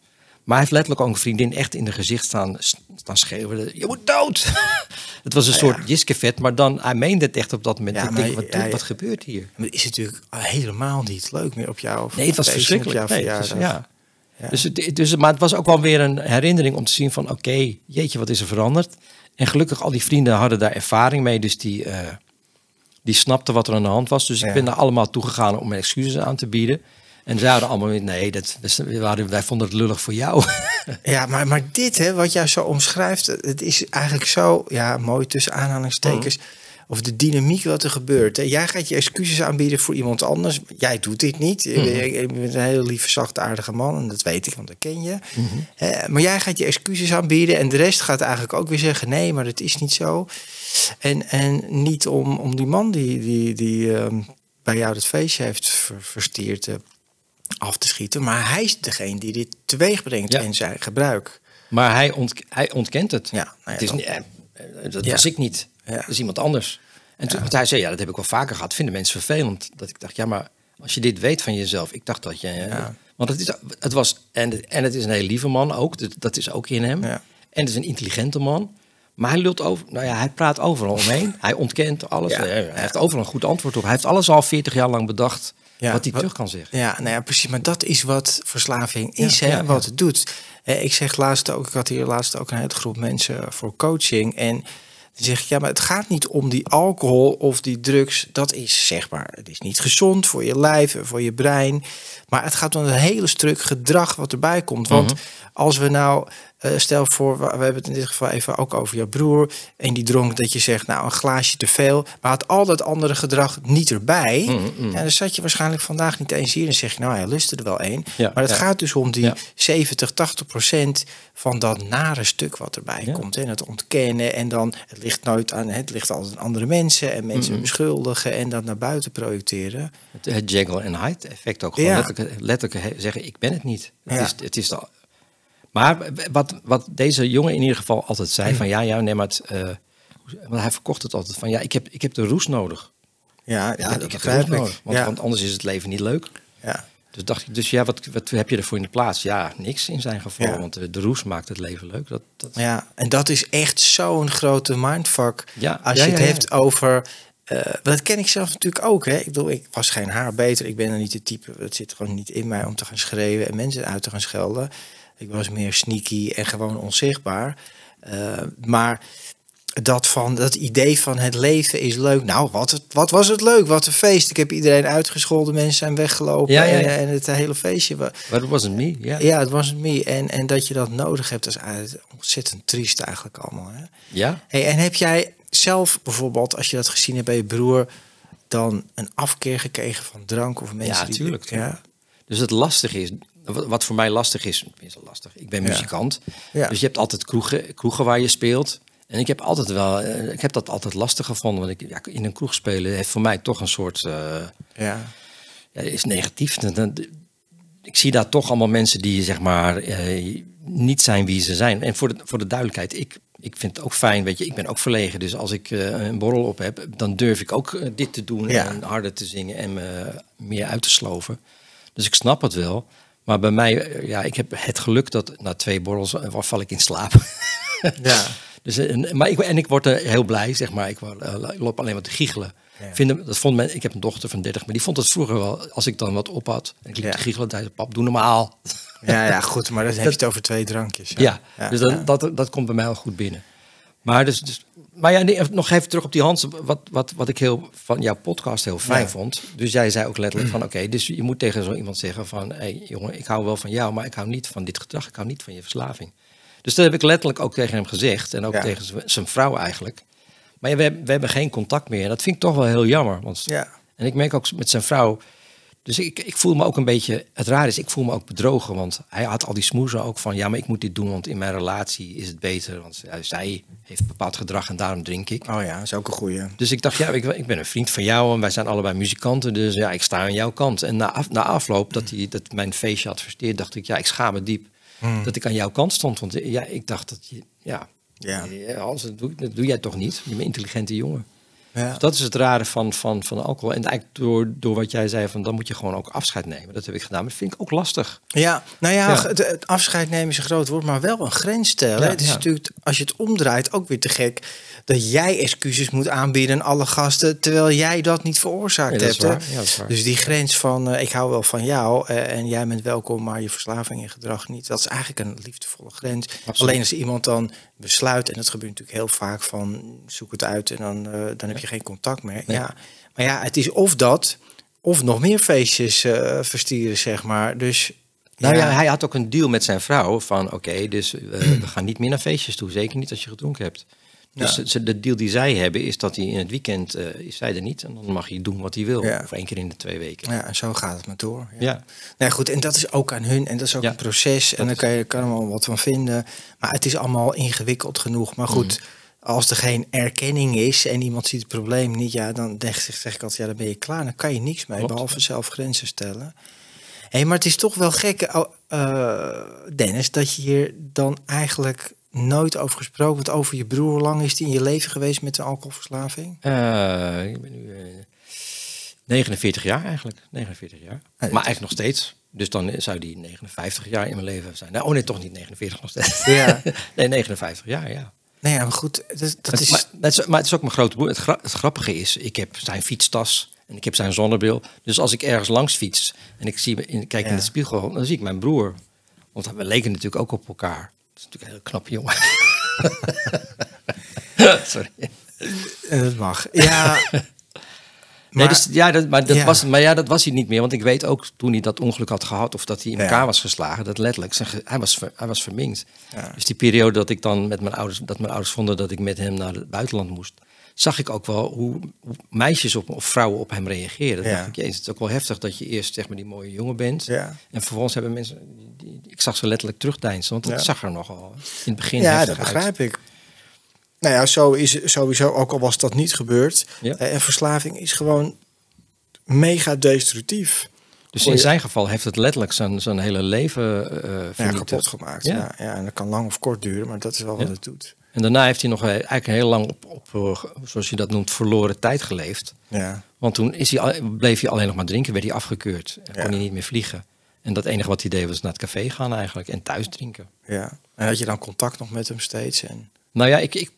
Maar hij heeft letterlijk ook een vriendin echt in de gezicht staan, staan schreeuwen. Je moet dood! <laughs> het was een soort ja. Jiskevet, maar dan, hij meende het echt op dat moment. Ja, maar denk, wat, wat gebeurt hier? Maar het is natuurlijk helemaal niet leuk meer op jou. Nee, het was verschrikkelijk. Nee, ja. Ja. Dus, het, dus, maar het was ook wel weer een herinnering om te zien van... oké, jeetje, wat is er veranderd? En gelukkig, al die vrienden hadden daar ervaring mee. Dus die, eh, die snapten wat er aan de hand was. Dus Ja. ik ben daar allemaal toegegaan om mijn excuses aan te bieden. En zij hadden allemaal nee, dat, wij vonden het lullig voor jou. <laughs> Ja, maar, maar dit, hè, wat jij zo omschrijft, het is eigenlijk zo, ja, mooi tussen aanhalingstekens. Of de dynamiek wat er gebeurt. Hè. Jij gaat je excuses aanbieden voor iemand anders. Jij doet dit niet. Je bent- Je bent een hele lieve, zachtaardige man. En dat weet ik, want dat ken je. Eh, maar jij gaat je excuses aanbieden. En de rest gaat eigenlijk ook weer zeggen: nee, maar dat is niet zo. En, en niet om, om die man die, die, die ehm, bij jou dat feestje heeft ver- verstierd. eh, af te schieten. Maar hij is degene die dit teweeg brengt Ja. in zijn gebruik. Maar hij, ont, hij ontkent het. Ja, nou ja, het is dan- niet, eh, eh, dat Ja. was ik niet. Ja. Dat is iemand anders. En toen, want hij zei, ja, dat heb ik wel vaker gehad. Vinden mensen vervelend. Dat ik dacht, ja, maar als je dit weet van jezelf. Ik dacht dat je... Ja. Want het, is, het was... En, en het is een hele lieve man ook. Dat, dat is ook in hem. En het is een intelligente man. Maar hij lult over... Nou ja, hij praat overal omheen. <laughs> hij ontkent alles. Ja. Hij heeft overal een goed antwoord op. Hij heeft alles al 40 jaar lang bedacht... Ja, wat hij wat- terug kan zeggen. Ja, nou ja, precies. Maar dat is wat verslaving is, Ja, hè, wat het doet. Ik zeg laatst ook, ik had hier laatst ook een hele groep mensen voor coaching. En dan zeg ik, ja, maar het gaat niet om die alcohol of die drugs. Dat is zeg maar, het is niet gezond voor je lijf en voor je brein. Maar het gaat om een hele stuk gedrag wat erbij komt. Want Mhm. als we nou, eh, stel voor, we hebben het in dit geval even ook over jouw broer. En die dronk dat je zegt, nou een glaasje te veel. Maar had al dat andere gedrag niet erbij. Mhm, Ja, dan zat je waarschijnlijk vandaag niet eens hier. En zeg je, nou hij lustte er wel één. Ja, maar het ja. gaat dus om die Ja. 70, 80 procent van dat nare stuk wat erbij komt. En het ontkennen. En dan, het ligt nooit aan, het ligt altijd aan andere mensen. En mensen beschuldigen en dat naar buiten projecteren. Het, het Jekyll en Hyde effect ook. Gewoon Ja. letterlijk, letterlijk zeggen, ik ben het niet. Het is, het is al- maar wat, wat deze jongen in ieder geval altijd zei, van ja, ja, nee, maar het, eh, want hij verkocht het altijd van ja, ik heb, ik heb de roes nodig. Ja, ja dat ik heb de roes ik. nodig, want, ja, want anders is het leven niet leuk. ja. Dus dacht ik, dus ja, wat, wat heb je ervoor in de plaats? Ja, niks in zijn geval, Ja. want de, de roes maakt het leven leuk. Dat, dat, ja, en dat is echt zo'n grote mindfuck. Ja, Als je het hebt over... eh, dat ken ik zelf natuurlijk ook. Hè? Ik bedoel, ik was geen haar beter. Ik ben er niet de type... Het zit gewoon niet in mij om te gaan schreeuwen en mensen uit te gaan schelden. Ik was meer sneaky en gewoon onzichtbaar. Eh, maar dat, van, dat idee van het leven is leuk. Nou, wat, het, wat was het leuk? Wat een feest. Ik heb iedereen uitgescholden. Mensen zijn weggelopen. Ja, ja, ja. En, en het hele feestje. Maar dat was het me, ja. Ja, het was me. En, en dat je dat nodig hebt, dat is ontzettend triest eigenlijk allemaal. Hè? Ja? Hey, en heb jij zelf bijvoorbeeld, als je dat gezien hebt bij je broer, dan een afkeer gekregen van drank of mensen? Ja, tuurlijk, Ja, Dus het lastige is, wat voor mij lastig is, is lastig. Ik ben muzikant, Ja. dus je hebt altijd kroegen, kroegen waar je speelt. En ik heb altijd wel, eh, ik heb dat altijd lastig gevonden, want ik, ja, in een kroeg spelen heeft voor mij toch een soort, eh, ja, ja, is negatief. Ik zie daar toch allemaal mensen die zeg maar eh, niet zijn wie ze zijn. En voor de, voor de duidelijkheid, ik, ik vind het ook fijn, weet je, ik ben ook verlegen. Dus als ik een borrel op heb, dan durf ik ook dit te doen Ja. en harder te zingen en me meer uit te sloven. Dus ik snap het wel. Maar bij mij, eh, ja, ik heb het geluk dat na twee borrels eh, val ik in slaap. <laughs> ja. Dus, en, maar ik, en ik word er heel blij, zeg maar. Ik, eh, ik loop alleen maar te giechelen. Ja. Vind hem- dat vond men, ik heb een dochter van 30, maar die vond het vroeger wel, als ik dan wat op had. En ik liep Ja. te giechelen, zei ze, pap, doe normaal. ja, ja, <laughs> goed, maar dan heb je het over twee drankjes. Ja, ja, dus dat. Dat, dat komt bij mij wel goed binnen. Maar, dus, dus, maar ja, nee, nog even terug op die Hans. Wat, wat, wat ik heel van jouw podcast heel fijn Ja. vond. Dus jij zei ook letterlijk van oké, dus je moet tegen zo iemand zeggen van hé hey, jongen, ik hou wel van jou, maar ik hou niet van dit gedrag, ik hou niet van je verslaving. Dus dat heb ik letterlijk ook tegen hem gezegd en ook Ja. tegen zijn vrouw eigenlijk. Maar ja, we, hebben- we hebben geen contact meer. En dat vind ik toch wel heel jammer. Want, Ja, En ik merk ook met zijn vrouw. Dus ik, ik voel me ook een beetje. Het raar is, ik voel me ook bedrogen. Want hij had al die smoezen ook van. Ja, maar ik moet dit doen, want in mijn relatie is het beter. Want zij- heeft bepaald gedrag en daarom drink ik. oh ja, dat is ook een goeie. Dus ik dacht, ja, ik, ik ben een vriend van jou en wij zijn allebei muzikanten. Dus ja, ik sta aan jouw kant. En na, af, na afloop dat hij dat mijn feestje had versteerd, dacht ik, ja, ik schaam me diep Hmm. dat ik aan jouw kant stond. Want ja, ik dacht dat je, ja, Ja. Hans, dat doe, dat doe jij toch niet? Je bent een intelligente jongen. Ja. Dus dat is het rare van, van, van alcohol. En eigenlijk door, door wat jij zei, van dan moet je gewoon ook afscheid nemen. Dat heb ik gedaan. Maar dat vind ik ook lastig. Ja, nou ja, Ja. Het, het afscheid nemen is een groot woord, maar wel een grens stellen. Ja, het is natuurlijk, als je het omdraait, ook weer te gek dat jij excuses moet aanbieden aan alle gasten, terwijl jij dat niet veroorzaakt hebt. hè. waar. Ja, dat is waar. Dus die grens van eh, ik hou wel van jou eh, en jij bent welkom, maar je verslaving en gedrag niet. Dat is eigenlijk een liefdevolle grens. Absoluut. Alleen als iemand dan besluit, en dat gebeurt natuurlijk heel vaak van zoek het uit en dan, eh, dan heb je geen contact meer. Nee. Ja. Maar ja, het is of dat, of nog meer feestjes eh, verstieren, zeg maar. Dus Nou ja. hij had ook een deal met zijn vrouw van oké, dus eh, we <clears throat> gaan niet meer naar feestjes toe. Zeker niet als je gedronken hebt. Dus Ja. de deal die zij hebben is dat hij in het weekend eh, is zij er niet. En dan mag hij doen wat hij wil. Ja. Of één keer in de twee weken. Ja, en zo gaat het maar door. Ja. Ja. Nou goed, en dat is ook aan hun en dat is ook een proces. En daar is- kan je kan er wel wat van vinden. Maar het is allemaal ingewikkeld genoeg. Maar goed, Mm. Als er geen erkenning is en iemand ziet het probleem niet, ja, dan zeg, zeg ik altijd, ja, dan ben je klaar. Dan kan je niks mee, Klopt. behalve zelf grenzen stellen. Hé, maar het is toch wel gek, eh, Dennis, dat je hier dan eigenlijk nooit over gesproken wordt. Over je broer, hoe lang is die in je leven geweest met een alcoholverslaving? Eh, ik ben nu eh, 49 jaar eigenlijk. 49 jaar. Maar eigenlijk nog steeds. Dus dan zou die 59 jaar in mijn leven zijn. Nou, oh nee, toch niet 49 nog steeds. Ja. <laughs> nee, 59 jaar, ja. Nee, ja, maar goed, dat, dat Het- is... maar, dat is, maar het is ook mijn grote broer. Het, gra- het grappige is, ik heb zijn fietstas en ik heb zijn zonnebril. Dus als ik ergens langs fiets en ik zie, in, kijk Ja. in de spiegel, dan zie ik mijn broer. Want we leken natuurlijk ook op elkaar. Dat is natuurlijk een heel knap jongen. <laughs> <laughs> Sorry. En dat mag. Ja. Nee, dus, ja, dat, maar, dat Ja. Was, maar ja, dat was hij niet meer. Want ik weet ook toen hij dat ongeluk had gehad... of dat hij in Ja. elkaar was geslagen... dat letterlijk, zijn hij, was, ver- hij was verminkt. Ja. Dus die periode dat ik dan met mijn ouders... dat mijn ouders vonden dat ik met hem naar het buitenland moest... zag ik ook wel hoe, hoe meisjes op, of vrouwen op hem reageerden. Dan Ja. dacht ik, jezus, het is ook wel heftig dat je eerst zeg maar, die mooie jongen bent... Ja. en vervolgens hebben mensen... Die, ik zag ze letterlijk terugdeinzen, want Ja. zag er nogal in het begin Ja, dat uit. begrijp ik. Nou ja, zo is sowieso, ook al was dat niet gebeurd. Ja. eh, En verslaving is gewoon mega destructief. Dus in zijn geval heeft het letterlijk zijn, zijn hele leven eh Ja, kapot gemaakt. Ja. Ja. Ja, en dat kan lang of kort duren, maar dat is wel wat het doet. En daarna heeft hij nog eigenlijk heel lang op, op zoals je dat noemt, verloren tijd geleefd. Ja. Want toen is hij, bleef hij alleen nog maar drinken, werd hij afgekeurd. En kon hij niet meer vliegen. En dat enige wat hij deed was naar het café gaan eigenlijk en thuis drinken. ja. En had je dan contact nog met hem steeds? En... Nou ja, ik, ik,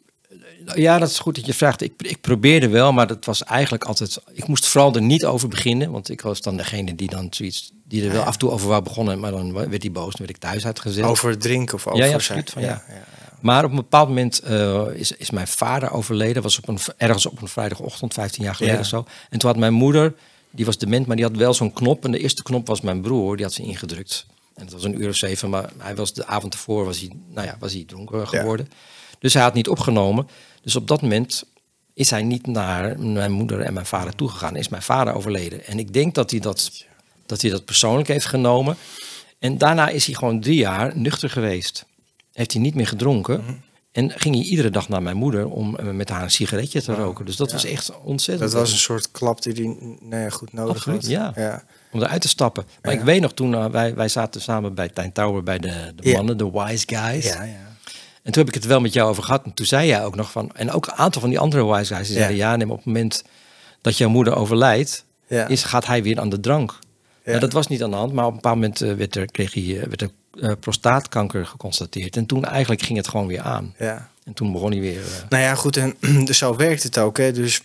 ja, dat is goed dat je vraagt. Ik, ik probeerde wel, maar dat was eigenlijk altijd... Ik moest vooral er niet over beginnen, want ik was dan degene die dan zoiets... die er wel Ja. af en toe over wou begonnen, maar dan werd hij boos. Dan werd ik thuis uitgezet. Over drinken of over ja, absoluut, van ja. ja, ja. Maar op een bepaald moment eh, is, is mijn vader overleden. Was op een, ergens op een vrijdagochtend, 15 jaar geleden Ja. of zo. En toen had mijn moeder, die was dement, maar die had wel zo'n knop. En de eerste knop was mijn broer, die had ze ingedrukt. En het was een uur of zeven, maar hij was de avond ervoor was hij, nou ja, was hij dronken geworden. Dus hij had niet opgenomen. Dus op dat moment is hij niet naar mijn moeder en mijn vader toegegaan. Is mijn vader overleden. En ik denk dat hij dat, dat hij dat persoonlijk heeft genomen. En daarna is hij gewoon drie jaar nuchter geweest. Heeft hij niet meer gedronken. Mhm. En ging hij iedere dag naar mijn moeder om eh, met haar een sigaretje te roken. Dus dat was echt ontzettend. Dat was een soort klap die hij nou ja, goed nodig Absoluut, had. ja. ja. Om eruit te stappen. Maar Ja. ik weet nog toen, eh, wij, wij zaten samen bij Tijn Tower bij de, de Ja. mannen, de wise guys. Ja, ja. En toen heb ik het wel met jou over gehad. En toen zei jij ook nog van. En ook een aantal van die andere wise guys die zeiden: ja, neem op het moment dat jouw moeder overlijdt, Ja. is, gaat hij weer aan de drank. Ja. Nou, dat was niet aan de hand, maar op een bepaald moment werd er, kreeg hij, eh, werd er eh, prostaatkanker geconstateerd. En toen eigenlijk ging het gewoon weer aan. ja. En toen begon hij weer. eh, Nou ja, goed, en dus <clears throat> zo werkt het ook. Hè. Dus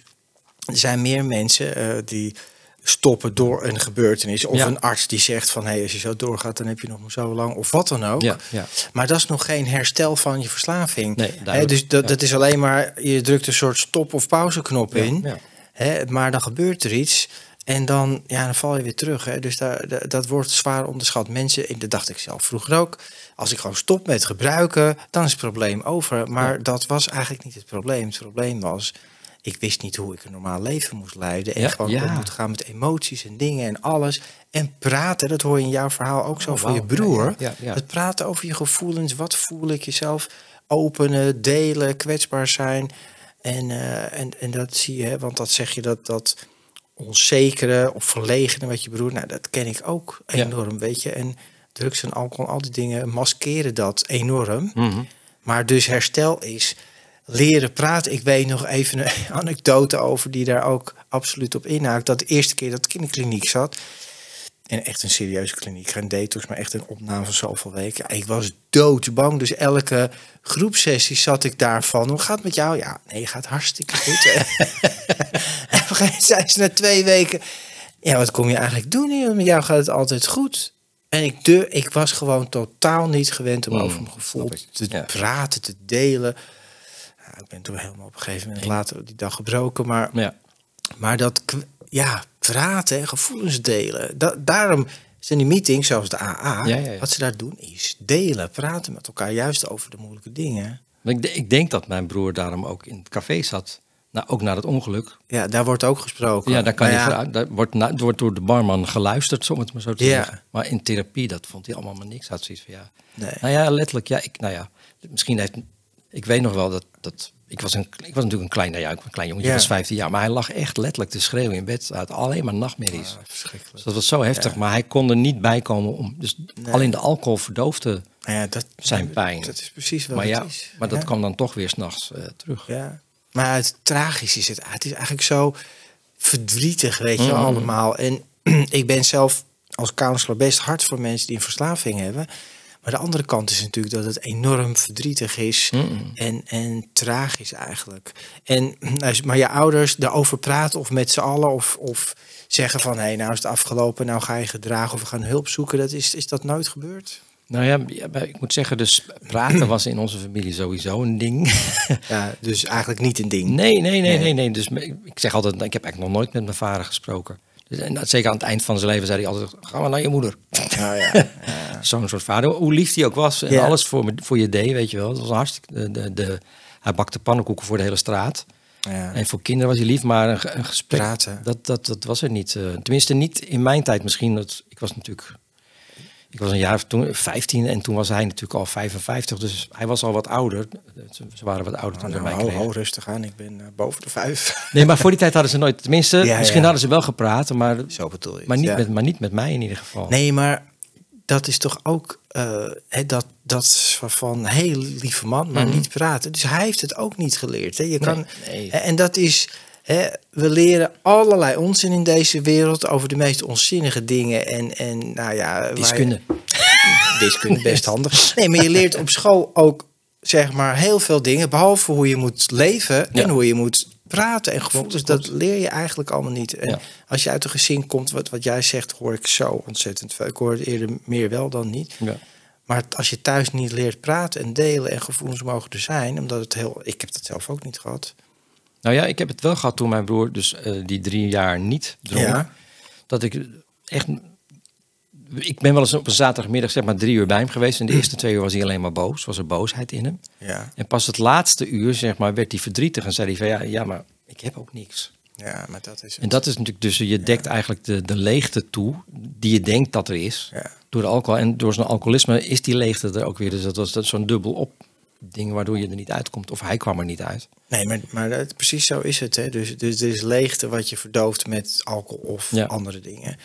er zijn meer mensen die stoppen door een gebeurtenis. Of Ja. een arts die zegt van... hé, hey, als je zo doorgaat, dan heb je nog maar zo lang. Of wat dan ook. ja, ja. Maar dat is nog geen herstel van je verslaving. Nee, dus dat, dat is alleen maar... je drukt een soort stop- of pauzeknop in. Hè, maar dan gebeurt er iets... En dan, ja, dan val je weer terug. Hè. Dus daar, da- dat wordt zwaar onderschat. Mensen, en dat dacht ik zelf vroeger ook. Als ik gewoon stop met gebruiken, dan is het probleem over. Maar dat was eigenlijk niet het probleem. Het probleem was, ik wist niet hoe ik een normaal leven moest leiden. En Ja, gewoon ja. moet gaan met emoties en dingen en alles. En praten, dat hoor je in jouw verhaal ook zo Oh, van je broer. Ja. Het praten over je gevoelens. Wat voel ik jezelf? Openen, delen, kwetsbaar zijn. En, eh, en, en dat zie je, hè, want dat zeg je dat... dat onzekere of verlegene met je broer. Nou, dat ken ik ook Ja. enorm, weet je. En drugs en alcohol, al die dingen maskeren dat enorm. Mhm. Maar dus herstel is leren praten. Ik weet nog even een <laughs> anekdote over die daar ook absoluut op inhaakt. Dat de eerste keer dat ik in de kliniek zat. En echt een serieuze kliniek. Geen detox, maar echt een opname van zoveel weken. Ik was doodsbang. Dus elke groepsessie zat ik daarvan. Hoe gaat het met jou? Ja, nee, gaat hartstikke goed. <laughs> en op een gegeven ze na twee weken... Ja, wat kom je eigenlijk doen hier? Met jou gaat het altijd goed. En ik, de, ik was gewoon totaal niet gewend om Mm, over mijn gevoel te Ja. praten, te delen. Ja, ik ben toen helemaal op een gegeven moment later die dag gebroken. Maar, Ja. maar dat, ja, praten en gevoelens delen. Da- daarom zijn die meetings, zoals de AA, Ja, ja, ja. wat ze daar doen, is delen, praten met elkaar, juist over de moeilijke dingen. Maar ik, de- ik denk dat mijn broer daarom ook in het café zat. Nou, ook na het ongeluk. Ja, daar wordt ook gesproken. Ja, daar, kan ja, voor- daar wordt, na- wordt door de barman geluisterd, om het maar zo te Ja. zeggen. Maar in therapie, dat vond hij allemaal maar niks. Had zoiets van, ja. Nee. Nou ja, letterlijk, ja, ik, nou ja. Misschien heeft, ik weet nog wel dat, dat ik was, een, ik was natuurlijk een klein, nou ja, een klein jongetje, Ja. was 15 jaar. Maar hij lag echt letterlijk te schreeuwen in bed. Had alleen maar nachtmerries. Ah, verschrikkelijk. Dus dat was zo heftig. Maar hij kon er niet bij komen om, dus alleen de alcohol verdoofde Nou ja, dat, zijn pijn. Dat is precies wat maar het ja, is. maar dat kwam dan toch weer s'nachts uh, terug. Ja. Maar het tragisch is het. Het is eigenlijk zo verdrietig, weet je, Mm. allemaal. En <clears throat> ik ben zelf als counselor best hard voor mensen die een verslaving hebben. Maar de andere kant is natuurlijk dat het enorm verdrietig is Mm. en, en tragisch eigenlijk. En, nou, maar je ouders daarover praten of met z'n allen of, of zeggen van... hé, hey, nou is het afgelopen, nou ga je gedragen of we gaan hulp zoeken. Dat is, is dat nooit gebeurd? Nou ja, ik moet zeggen, dus praten was in onze familie sowieso een ding. <laughs> Ja, dus eigenlijk niet een ding. Nee, nee, nee, Nee. nee. nee. Dus ik zeg altijd, ik heb eigenlijk nog nooit met mijn vader gesproken. En zeker aan het eind van zijn leven zei hij altijd, ga maar naar je moeder. Oh, <laughs> ja. Zo'n soort vader, hoe lief hij ook was. En alles voor, me, voor je deed, weet je wel. Dat was hartstikke... De, de, de, hij bakte pannenkoeken voor de hele straat. Ja. En voor kinderen was hij lief, maar een, ge- een gesprek, Praten. Dat, dat, dat was er niet. eh, tenminste, niet in mijn tijd misschien. Dat, ik was natuurlijk... Ik was een jaar of toen, 15 en toen was hij natuurlijk al 55. Dus hij was al wat ouder. Ze, waren wat ouder toen Nou, ho, rustig aan. Ik ben eh, boven de vijf. Nee, maar voor die tijd hadden ze nooit... Tenminste, <laughs> Ja, misschien ja. hadden ze wel gepraat, maar, Zo bedoel je. maar, niet ja. met, maar niet met mij in ieder geval. Nee, maar dat is toch ook hè, dat, dat van heel lieve man, maar Mhm. niet praten. Dus hij heeft het ook niet geleerd. Hè. Je kan, nee. En dat is, we leren allerlei onzin in deze wereld over de meest onzinnige dingen. En, en nou ja, Wiskunde. <laughs> wiskunde best handig. Nee, maar je leert op school ook zeg maar heel veel dingen, behalve hoe je moet leven Ja. en hoe je moet praten en gevoelens. Klopt, Dat leer je eigenlijk allemaal niet. En Ja. als je uit een gezin komt, wat, wat jij zegt, hoor ik zo ontzettend veel. Ik hoor het eerder meer wel dan niet. Ja. Maar als je thuis niet leert praten en delen en gevoelens mogen er zijn, omdat het heel. Ik heb dat zelf ook niet gehad. Nou ja, ik heb het wel gehad toen mijn broer dus eh, die drie jaar niet dronk. Ja. Dat ik echt... Ik ben wel eens op een zaterdagmiddag zeg maar drie uur bij hem geweest. En de eerste twee uur was hij alleen maar boos. Was er boosheid in hem. Ja, En pas het laatste uur zeg maar werd hij verdrietig. En zei hij van ja, ja maar ik heb ook niks. ja maar dat is. En dat is natuurlijk dus je dekt eigenlijk de, de leegte toe die je denkt dat er is. Ja. Door de alcohol en door zijn alcoholisme is die leegte er ook weer. Dus dat was dat zo'n dubbel op ding waardoor je er niet uitkomt. Of hij kwam er niet uit. Nee, maar, maar dat, precies zo is het. Hè. Dus, dus er is leegte wat je verdooft met alcohol of Ja. andere dingen.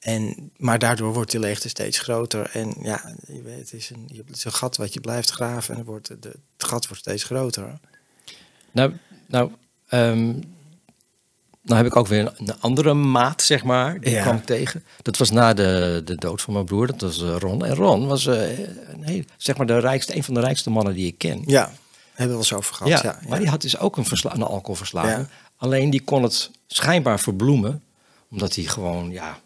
En, maar daardoor wordt die leegte steeds groter. En ja, je weet, het is een, het is een gat wat je blijft graven. En wordt de, het gat wordt steeds groter. Nou, nou, ehm, nou heb ik ook weer een, andere maat, zeg maar. Die Ja. kwam tegen. Dat was na de, de dood van mijn broer. Dat was eh, Ron. En Ron was eh, een, heel, zeg maar de rijkste, een van de rijkste mannen die ik ken. Ja, hebben we wel eens over gehad. Ja, Ja, maar die had dus ook een, versla een alcoholverslaving. Alleen die kon het schijnbaar verbloemen. Omdat hij gewoon, ja...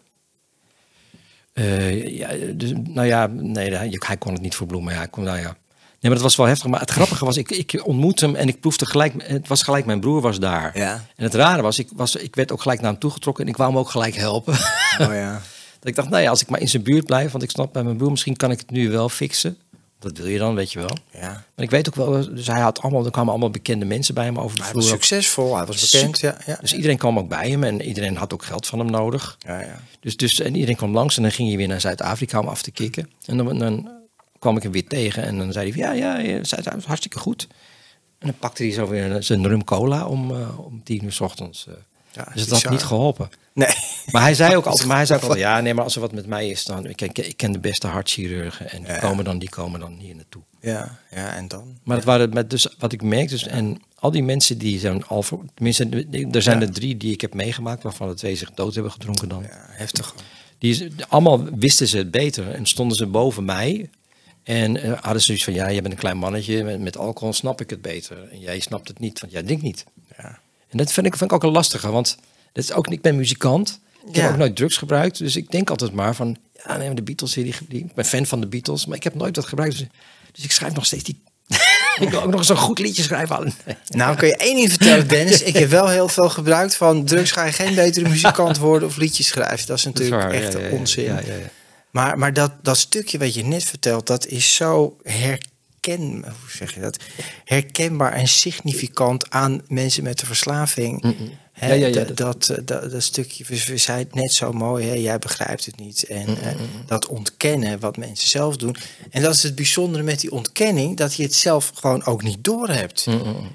eh, ja dus, nou ja, nee, hij, kon het niet verbloemen. Ja, hij kon, nou ja. Nee, maar dat was wel heftig. Maar het grappige was, ik, ik ontmoette hem en ik proefde gelijk... Het was gelijk, mijn broer was daar. Ja. En het rare was ik, was, ik werd ook gelijk naar hem toegetrokken... en ik wou hem ook gelijk helpen. Oh ja. <laughs> dat ik dacht, nou ja, als ik maar in zijn buurt blijf... want ik snap bij mijn broer, misschien kan ik het nu wel fixen. Dat wil je dan, weet je wel. ja. Maar ik weet ook wel, dus hij had allemaal, er kwamen allemaal bekende mensen bij hem over de Hij was succesvol, hij was bekend. Ja, ja. Dus iedereen kwam ook bij hem en iedereen had ook geld van hem nodig. ja, ja. Dus, dus en iedereen kwam langs en dan ging hij weer naar Zuid-Afrika om af te kicken. En dan, dan kwam ik hem weer tegen en dan zei hij van, ja, ja, ja, Zuid-Afrika is hartstikke goed. En dan pakte hij zo weer zijn rum cola om, eh, om tien uur s ochtends. eh. Ja, dus het had niet geholpen. Nee. Maar hij zei ook altijd, <laughs> maar hij zei ook altijd, ja, nee, maar als er wat met mij is, dan ik ken, ik ken de beste hartchirurgen en die Ja. komen dan, die komen dan hier naartoe. Ja, ja, en dan? Maar dat waren met dus wat ik merk, dus en al die mensen die zijn al, voor- tenminste, er zijn er drie die ik heb meegemaakt, waarvan de twee zich dood hebben gedronken dan. Ja, heftig. Die allemaal wisten ze het beter en stonden ze boven mij. En eh, hadden ze zoiets van, ja, je bent een klein mannetje, met, met alcohol snap ik het beter. En jij snapt het niet, want jij denkt niet. Ja. En dat vind ik, vind ik ook een lastige, want dat is ook, ik ben muzikant. Ik Ja. heb ook nooit drugs gebruikt, dus ik denk altijd maar van, ja, nee, de Beatles, die, die, ik ben fan van de Beatles, maar ik heb nooit dat gebruikt. Dus, dus ik schrijf nog steeds die... <laughs> ik wil ook nog zo'n goed liedje schrijven. <laughs> Nou, kan je één ding vertellen, Dennis. Ik heb wel heel veel gebruikt van drugs ga je geen betere muzikant worden of liedjes schrijven. Dat is Dat is natuurlijk waar, echt ja, ja, ja. onzin. Maar, maar dat, dat stukje wat je net vertelt, dat is zo herken, hoe zeg je dat? herkenbaar en significant aan mensen met de verslaving. Hè, Ja, ja, ja, dat, dat- dat, dat, stukje, we, zei het net zo mooi, hè, jij begrijpt het niet. En eh, dat ontkennen wat mensen zelf doen. En dat is het bijzondere met die ontkenning, dat je het zelf gewoon ook niet doorhebt.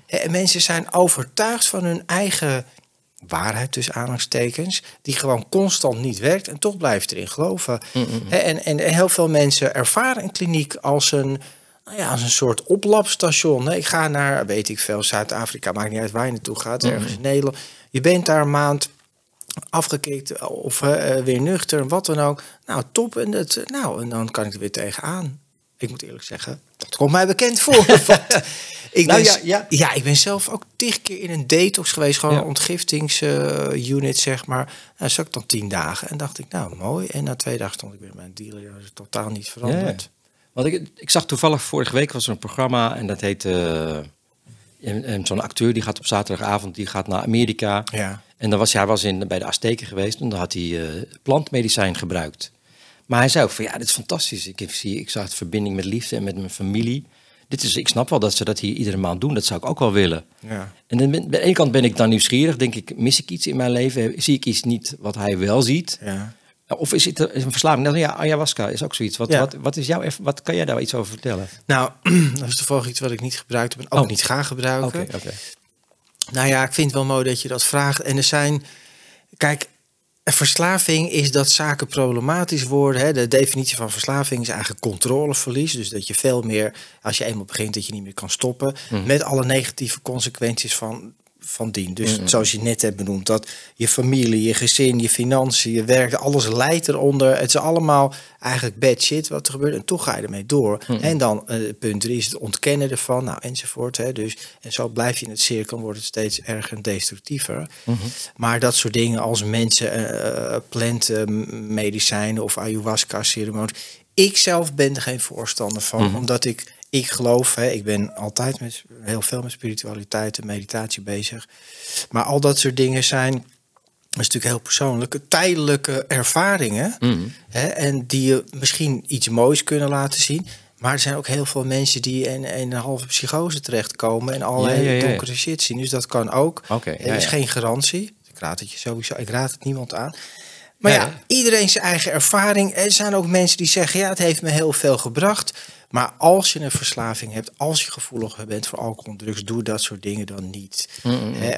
En mensen zijn overtuigd van hun eigen waarheid tussen aanhalingstekens, die gewoon constant niet werkt en toch blijft erin geloven. En, en, en heel veel mensen ervaren een kliniek als een, nou ja, als een soort oplapstation. Ik ga naar, weet ik veel, Zuid-Afrika, maakt niet uit waar je naartoe gaat, ergens in Nederland. Je bent daar een maand afgekikt of eh, weer nuchter, wat dan ook. Nou, top. En, het, nou, en dan kan ik er weer tegenaan. Ik moet eerlijk zeggen, dat komt mij bekend voor. <laughs> <laughs> Ik Nou ben, ja, ja. ja, ik ben zelf ook tig keer in een detox geweest. Gewoon een ontgiftingsunit, zeg maar. Nou, zat ik dan tien dagen. En dacht ik, nou, mooi. En na twee dagen stond ik weer mijn dealer. Totaal niet veranderd. Want ik, ik zag toevallig vorige week was er een programma en dat heet eh, en- en zo'n acteur die gaat op zaterdagavond die gaat naar Amerika. Ja. En dan was hij was in, bij de Azteken geweest en dan had hij eh, plantmedicijn gebruikt. Maar hij zei ook van ja, dit is fantastisch. Ik, zie, ik zag het verbinding met liefde en met mijn familie. Dit is, ik snap wel dat ze dat hier iedere maand doen. Dat zou ik ook wel willen. Ja. En dan ben, aan de ene kant ben ik dan nieuwsgierig. Denk ik, mis ik iets in mijn leven? Zie ik iets niet wat hij wel ziet? Ja. Of is het een verslaving? Nou, ja, ayahuasca is ook zoiets. Wat, Ja. wat, wat, is jouw, wat kan jij daar iets over vertellen? Nou, <clears throat> dat is toevallig iets wat ik niet gebruikt heb en ook Oh. niet ga gebruiken. Oké. Nou ja, ik vind het wel mooi dat je dat vraagt. En er zijn, kijk, verslaving is dat zaken problematisch worden. Hè. De definitie van verslaving is eigenlijk controleverlies. Dus dat je veel meer, als je eenmaal begint, dat je niet meer kan stoppen. Met alle negatieve consequenties van, van dien. Dus zoals je net hebt benoemd, dat je familie, je gezin, je financiën, je werk, alles leidt eronder. Het is allemaal eigenlijk bad shit wat er gebeurt. En toch ga je ermee door. En dan eh, punt drie is het ontkennen ervan, nou enzovoort. Hè. Dus, en zo blijf je in het cirkel, wordt het steeds erger en destructiever. Maar dat soort dingen als mensen, eh, planten, medicijnen of ayahuasca ceremonies. Ik zelf ben er geen voorstander van, omdat ik, ik geloof, hè, ik ben altijd met, heel veel met spiritualiteit en meditatie bezig. Maar al dat soort dingen zijn, dat is natuurlijk heel persoonlijke, tijdelijke ervaringen. Hè, en die je misschien iets moois kunnen laten zien. Maar er zijn ook heel veel mensen die in, in een halve psychose terechtkomen en allerlei Ja, ja, ja. donkere shit zien. Dus dat kan ook. Oké, er is geen garantie. Ik raad het je sowieso, ik raad het niemand aan. Maar ja. iedereen zijn eigen ervaring. Er zijn ook mensen die zeggen, ja, het heeft me heel veel gebracht. Maar als je een verslaving hebt, als je gevoelig bent voor alcohol en drugs, doe dat soort dingen dan niet.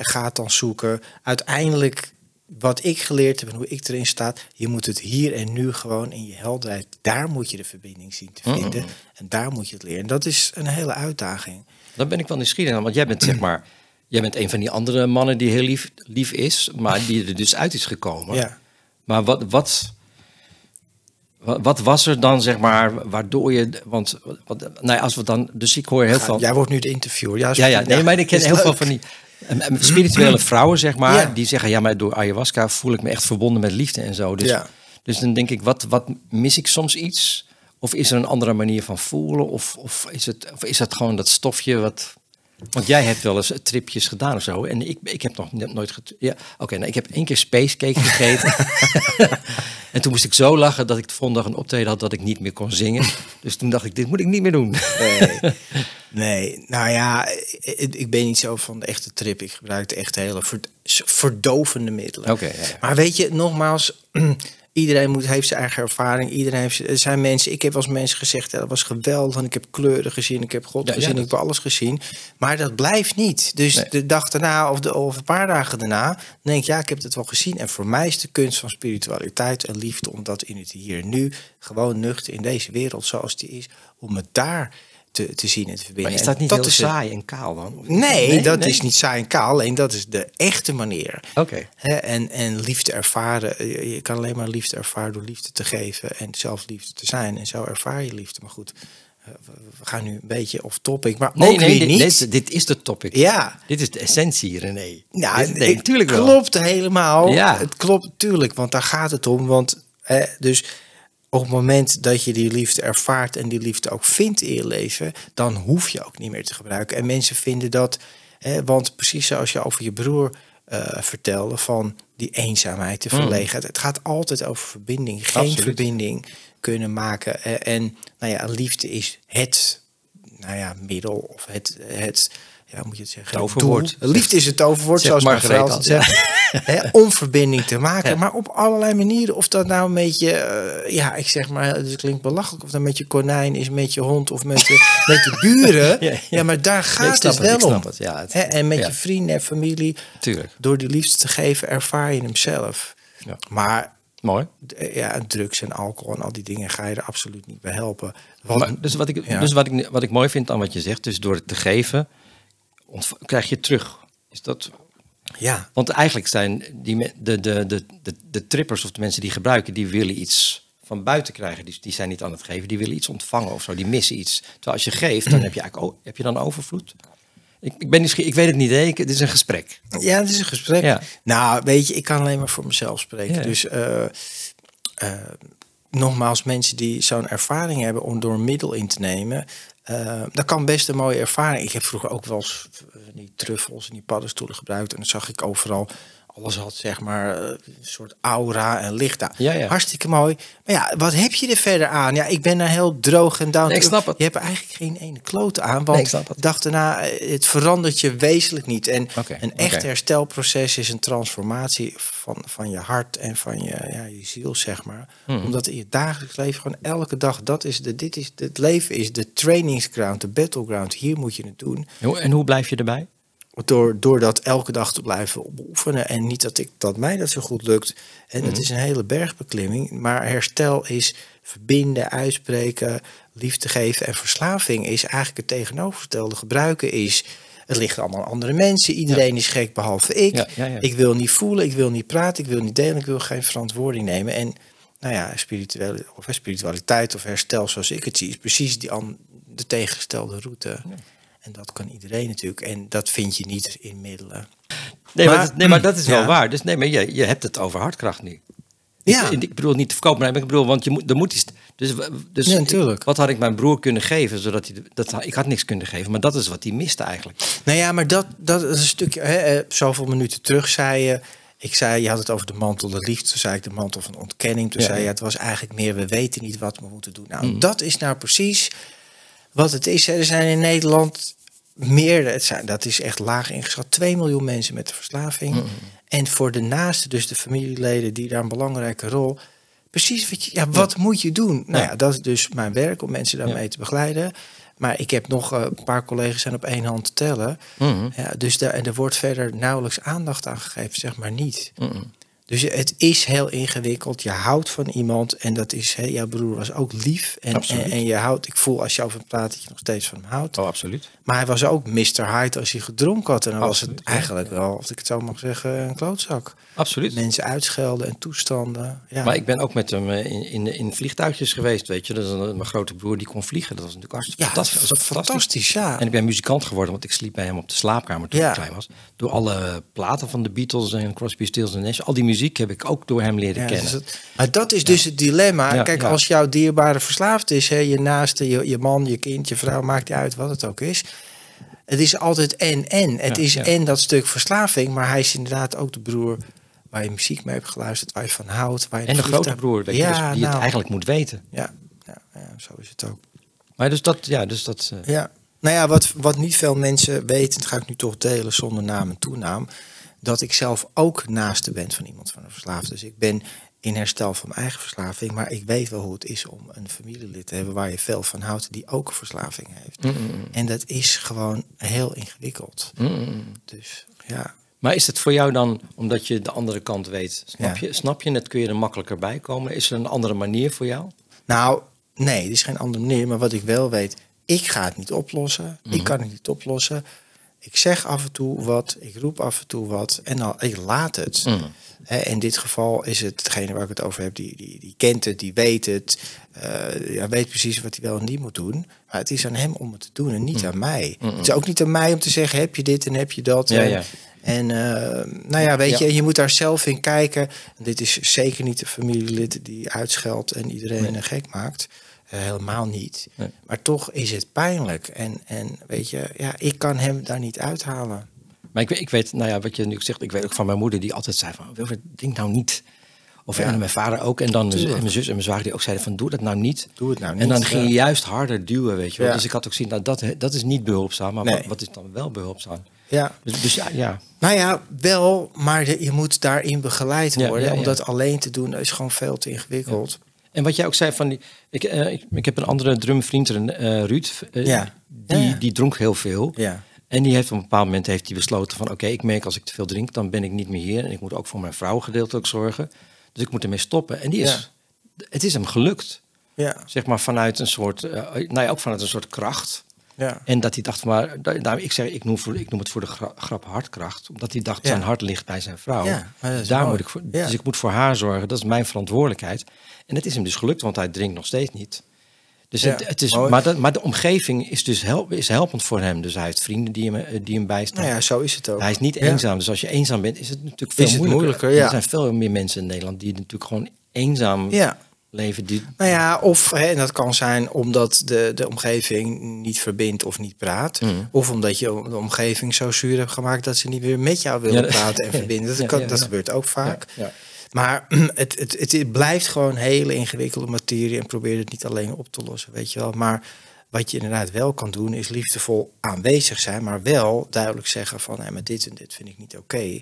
Ga het dan zoeken. Uiteindelijk, wat ik geleerd heb en hoe ik erin sta, je moet het hier en nu gewoon in je helderheid. Daar moet je de verbinding zien te vinden. En daar moet je het leren. En dat is een hele uitdaging. Dan ben ik wel nieuwsgierig aan, want jij bent zeg maar, jij bent een van die andere mannen die heel lief, lief is, maar die er dus uit is gekomen. Ja. Maar wat, wat, wat, was er dan, zeg maar, waardoor je, want, wat, nou ja, als we dan, dus ik hoor heel veel. Jij wordt nu de interviewer. Ja, Ja, ja, nee, maar ik ken heel veel van die eh, eh, spirituele <clears throat> vrouwen, zeg maar, Ja. die zeggen, ja, maar door ayahuasca voel ik me echt verbonden met liefde en zo. Dus, Ja. dus dan denk ik, wat, wat mis ik soms iets? Of is er een andere manier van voelen? Of, of, is, het, of is dat gewoon dat stofje wat... Want jij hebt wel eens tripjes gedaan of zo. En ik, ik heb nog nooit... get- Ja, Oké, nou, ik heb één keer spacecake gegeten. <laughs> en toen moest ik zo lachen dat ik de volgende dag een optreden had dat ik niet meer kon zingen. Dus toen dacht ik, dit moet ik niet meer doen. Nee. nee, nou ja, ik, ik ben niet zo van de echte trip. Ik gebruik de echte hele verd- verdovende middelen. Oké, ja. Maar weet je, nogmaals, Iedereen moet, heeft zijn eigen ervaring. Iedereen heeft, er zijn mensen, ik heb eens mensen gezegd, ja, dat was geweldig. En ik heb kleuren gezien, ik heb God Ja, ja, gezien, dat- ik heb alles gezien. Maar dat blijft niet. Dus Nee. de dag daarna of, de, of een paar dagen daarna, denk ik, ja, ik heb het wel gezien. En voor mij is de kunst van spiritualiteit en liefde om dat in het hier en nu, gewoon nuchter in deze wereld zoals die is, om het daar te, te zien en te verbinden. Maar is dat niet dat heel is saai en kaal dan? Nee, dat nee? is niet saai en kaal. Alleen dat is de echte manier. Oké. En, en liefde ervaren. eh, Je kan alleen maar liefde ervaren door liefde te geven en zelf liefde te zijn. En zo ervaar je liefde. Maar goed, eh, we gaan nu een beetje off topic. Maar Nee, ook nee, weer dit, niet. dit, dit is de topic. ja, Dit is de essentie, René. nou, Dit- nee, natuurlijk wel. klopt helemaal. Ja. Het klopt natuurlijk, want daar gaat het om. Want hè, dus op het moment dat je die liefde ervaart en die liefde ook vindt in je leven, dan hoef je ook niet meer te gebruiken. En mensen vinden dat, hè, want precies zoals je over je broer eh, vertelde, van die eenzaamheid, de verlegenheid. Het gaat altijd over verbinding, geen Mm. Absoluut. verbinding kunnen maken. Eh, en nou ja, liefde is het nou ja, middel of het, het ja, moet je het zeggen? Toverwoord. Doel. Liefde is het toverwoord, zoals Margarethe altijd al. zegt. Hè, om verbinding te maken, Ja. maar op allerlei manieren. Of dat nou met je, eh, ja, ik zeg maar, het klinkt belachelijk. Of dat met je konijn is, met je hond of met de, <laughs> met buren. Ja, ja. Ja, maar daar gaat het wel om. het, ja, het- en met je vrienden en familie, Tuurlijk. door die liefde te geven, ervaar je hem zelf. Ja. Maar Mooi. eh, ja, drugs en alcohol en al die dingen ga je er absoluut niet bij helpen. Want, Maar, dus wat, ik, Ja. dus wat, ik, wat ik mooi vind aan wat je zegt, dus door het te geven, krijg je terug. Is dat, ja, want eigenlijk zijn die, de, de, de, de, de trippers of de mensen die gebruiken, die willen iets van buiten krijgen. Die, die zijn niet aan het geven, die willen iets ontvangen of zo. Die missen iets. Terwijl als je geeft, dan heb je eigenlijk heb je dan overvloed. Ik, ik ben nieuwsgierig, ik weet het niet. Ik, het is een gesprek. Ja, het is een gesprek. Ja. Nou, weet je, ik kan alleen maar voor mezelf spreken. Ja. Dus eh, eh, nogmaals, mensen die zo'n ervaring hebben om door een middel in te nemen, eh, dat kan best een mooie ervaring. Ik heb vroeger ook wel eens eh, die truffels en die paddenstoelen gebruikt en dan zag ik overal. Alles had zeg maar eh, een soort aura en licht aan. Ja, ja. Hartstikke mooi. Maar ja, wat heb je er verder aan? Ja, ik ben daar heel droog en down. Nee, ik snap het. Je hebt eigenlijk geen ene klote aan. Want Nee, ik dag daarna, eh, het verandert je wezenlijk niet. En een echt herstelproces is een transformatie van, van je hart en van je, ja, je ziel, zeg maar. Hmm. Omdat in je dagelijks leven gewoon elke dag, dat is de, dit is, het leven is de trainingsground, de battleground. Hier moet je het doen. En hoe blijf je erbij? Door, door dat elke dag te blijven beoefenen. En niet dat, ik, dat mij dat zo goed lukt. En Mhm. het is een hele bergbeklimming. Maar herstel is verbinden, uitspreken, liefde geven. En verslaving is eigenlijk het tegenovergestelde. Gebruiken is... Het ligt allemaal aan andere mensen. Iedereen is gek behalve ik. Ja, ja, ja. Ik wil niet voelen, ik wil niet praten, ik wil niet delen, ik wil geen verantwoording nemen. En nou ja, spirituele, of spiritualiteit of herstel zoals ik het zie, is precies die an, de tegengestelde route. En dat kan iedereen natuurlijk. En dat vind je niet in middelen. Nee, Maar- maar, dat, nee, maar <clears throat> dat is wel Ja. waar. Dus nee, maar je, je hebt het over hartkracht nu. Ja. Ik, ik bedoel niet te verkopen, maar ik bedoel, want je moet, er moet iets. Dus, dus Ja, natuurlijk. wat had ik mijn broer kunnen geven, zodat hij. Dat, ik had niks kunnen geven, maar dat is wat hij miste eigenlijk. Nou ja, maar dat, dat is een stukje. Hè, eh, zoveel minuten terug zei je. Ik zei, je had het over de mantel de liefde. Toen zei ik de mantel van ontkenning. Toen Ja, zei je, het was eigenlijk meer, we weten niet wat we moeten doen. Nou, dat is nou precies wat het is. Er zijn in Nederland meer, het zijn, dat is echt laag ingeschat, 2 miljoen mensen met de verslaving. En voor de naasten, dus de familieleden, die daar een belangrijke rol. Precies wat je, ja, wat moet je doen? Nou Ja. ja, dat is dus mijn werk om mensen daarmee te begeleiden. Maar ik heb nog eh, een paar collega's zijn op één hand te tellen. Mhm. Ja, dus daar, en er wordt verder nauwelijks aandacht aan gegeven, zeg maar niet. Dus het is heel ingewikkeld. Je houdt van iemand en dat is, hè, jouw broer was ook lief. En, en, en je houdt, ik voel als je over hem praat dat je nog steeds van hem houdt. Oh, absoluut. Maar hij was ook Mr. Hyde als hij gedronken had. En dan was het ja. eigenlijk wel, als ik het zo mag zeggen, een klootzak. Absoluut. Mensen uitschelden en toestanden. Ja. Maar ik ben ook met hem eh, in, in, in vliegtuigjes geweest, weet je. Een, mijn grote broer die kon vliegen. Dat was natuurlijk hartstikke ja, fantastisch. Dat was fantastisch. ja. En ik ben muzikant geworden, want ik sliep bij hem op de slaapkamer toen Ja. ik klein was. Door alle platen van de Beatles en Crosby, Stills Nash. Al die muziek heb ik ook door hem leren Ja, kennen. dus dat- maar dat is dus het dilemma. Kijk, als jouw dierbare verslaafd is, hè, je naaste, je, je man, je kind, je vrouw, maakt niet uit wat het ook is. Het is altijd en en. Het is en dat stuk verslaving, maar hij is inderdaad ook de broer waar je muziek mee hebt geluisterd, waar je van houdt. Waar je En de grote broer, weet je, dus die nou, het eigenlijk moet weten. ja, ja, ja, zo is het ook. Maar dus dat, ja, dus dat... eh, Ja, nou ja, wat, wat niet veel mensen weten, dat ga ik nu toch delen zonder naam en toenaam, dat ik zelf ook naaste ben van iemand van een verslaafde. Dus ik ben in herstel van mijn eigen verslaving. Maar ik weet wel hoe het is om een familielid te hebben waar je veel van houdt, die ook een verslaving heeft. En dat is gewoon heel ingewikkeld. Dus ja. Maar is het voor jou dan, omdat je de andere kant weet, snap, Ja. je, snap je het, kun je er makkelijker bij komen? Is er een andere manier voor jou? Nou, nee, er is geen andere manier. Maar wat ik wel weet, ik ga het niet oplossen. Ik kan het niet oplossen. Ik zeg af en toe wat, ik roep af en toe wat en dan, ik laat het. Hè, in dit geval is het degene waar ik het over heb, die, die, die kent het, die weet het. eh, ja, weet precies wat hij wel en niet moet doen. Maar het is aan hem om het te doen en niet aan mij. Het is ook niet aan mij om te zeggen, heb je dit en heb je dat. Ja, en, ja. en eh, nou ja, weet Ja. je, je moet daar zelf in kijken. Dit is zeker niet een familielid die uitscheldt en iedereen eh, gek maakt. Eh, helemaal niet. Nee. Maar toch is het pijnlijk. En, en weet je, ja, ik kan hem daar niet uithalen. Maar ik, weet- ik weet, nou ja, wat je nu zegt, ik weet ook van mijn moeder die altijd zei van, Wilfred, denk nou niet. Of Ja. en mijn vader ook. En dan en mijn zus en mijn zwager die ook zeiden van, doe dat nou niet. Doe het nou En dan niet, ging je juist harder duwen, weet je wel. Ja. Dus ik had ook zien, nou, dat, dat is niet behulpzaam. Maar Nee. wat, wat is dan wel behulpzaam? Ja. Dus, dus ja, ja. Nou ja, wel, maar de- je moet daarin begeleid worden. Om dat alleen te doen is gewoon veel te ingewikkeld. En wat jij ook zei van die, ik, eh, ik, ik heb een andere drumvriend, eh Ruud, eh, Ja. Die, Ja, die dronk heel veel. Ja. En die heeft op een bepaald moment heeft hij besloten van oké, ik merk als ik te veel drink, dan ben ik niet meer hier. En ik moet ook voor mijn vrouw gedeeltelijk zorgen. Dus ik moet ermee stoppen. En die is, het is hem gelukt. Ja. Zeg maar vanuit een soort, nou ja, ook vanuit een soort kracht. Ja. En dat hij dacht maar, da- daarom, ik, zeg, ik, noem voor, ik noem het voor de gra- grap hartkracht. Omdat hij dacht, Ja. zijn hart ligt bij zijn vrouw. Ja, Daar mooi. moet ik voor. Dus ik moet voor haar zorgen, dat is mijn verantwoordelijkheid. En het is hem dus gelukt, want hij drinkt nog steeds niet. Dus het, het is, maar, de, maar de omgeving is dus help, is helpend voor hem. Dus hij heeft vrienden die hem, eh, die hem bijstaan. Nou ja, zo is het ook. Hij is niet eenzaam. Dus als je eenzaam bent, is het natuurlijk veel Is moeilijker. moeilijker. Er zijn veel meer mensen in Nederland die natuurlijk gewoon eenzaam Ja. Leven. Die, Nou ja, of hè, en dat kan zijn omdat de, de omgeving niet verbindt of niet praat. Mm. Of omdat je de omgeving zo zuur hebt gemaakt dat ze niet meer met jou willen Ja, praten en <laughs> verbinden. Dat, Ja, kan, ja, dat gebeurt ook vaak. Maar het, <clears throat> het, het, het blijft gewoon hele ingewikkelde materie en probeer het niet alleen op te lossen, weet je wel. Maar wat je inderdaad wel kan doen, is liefdevol aanwezig zijn, maar wel duidelijk zeggen van, hé, maar dit en dit vind ik niet oké.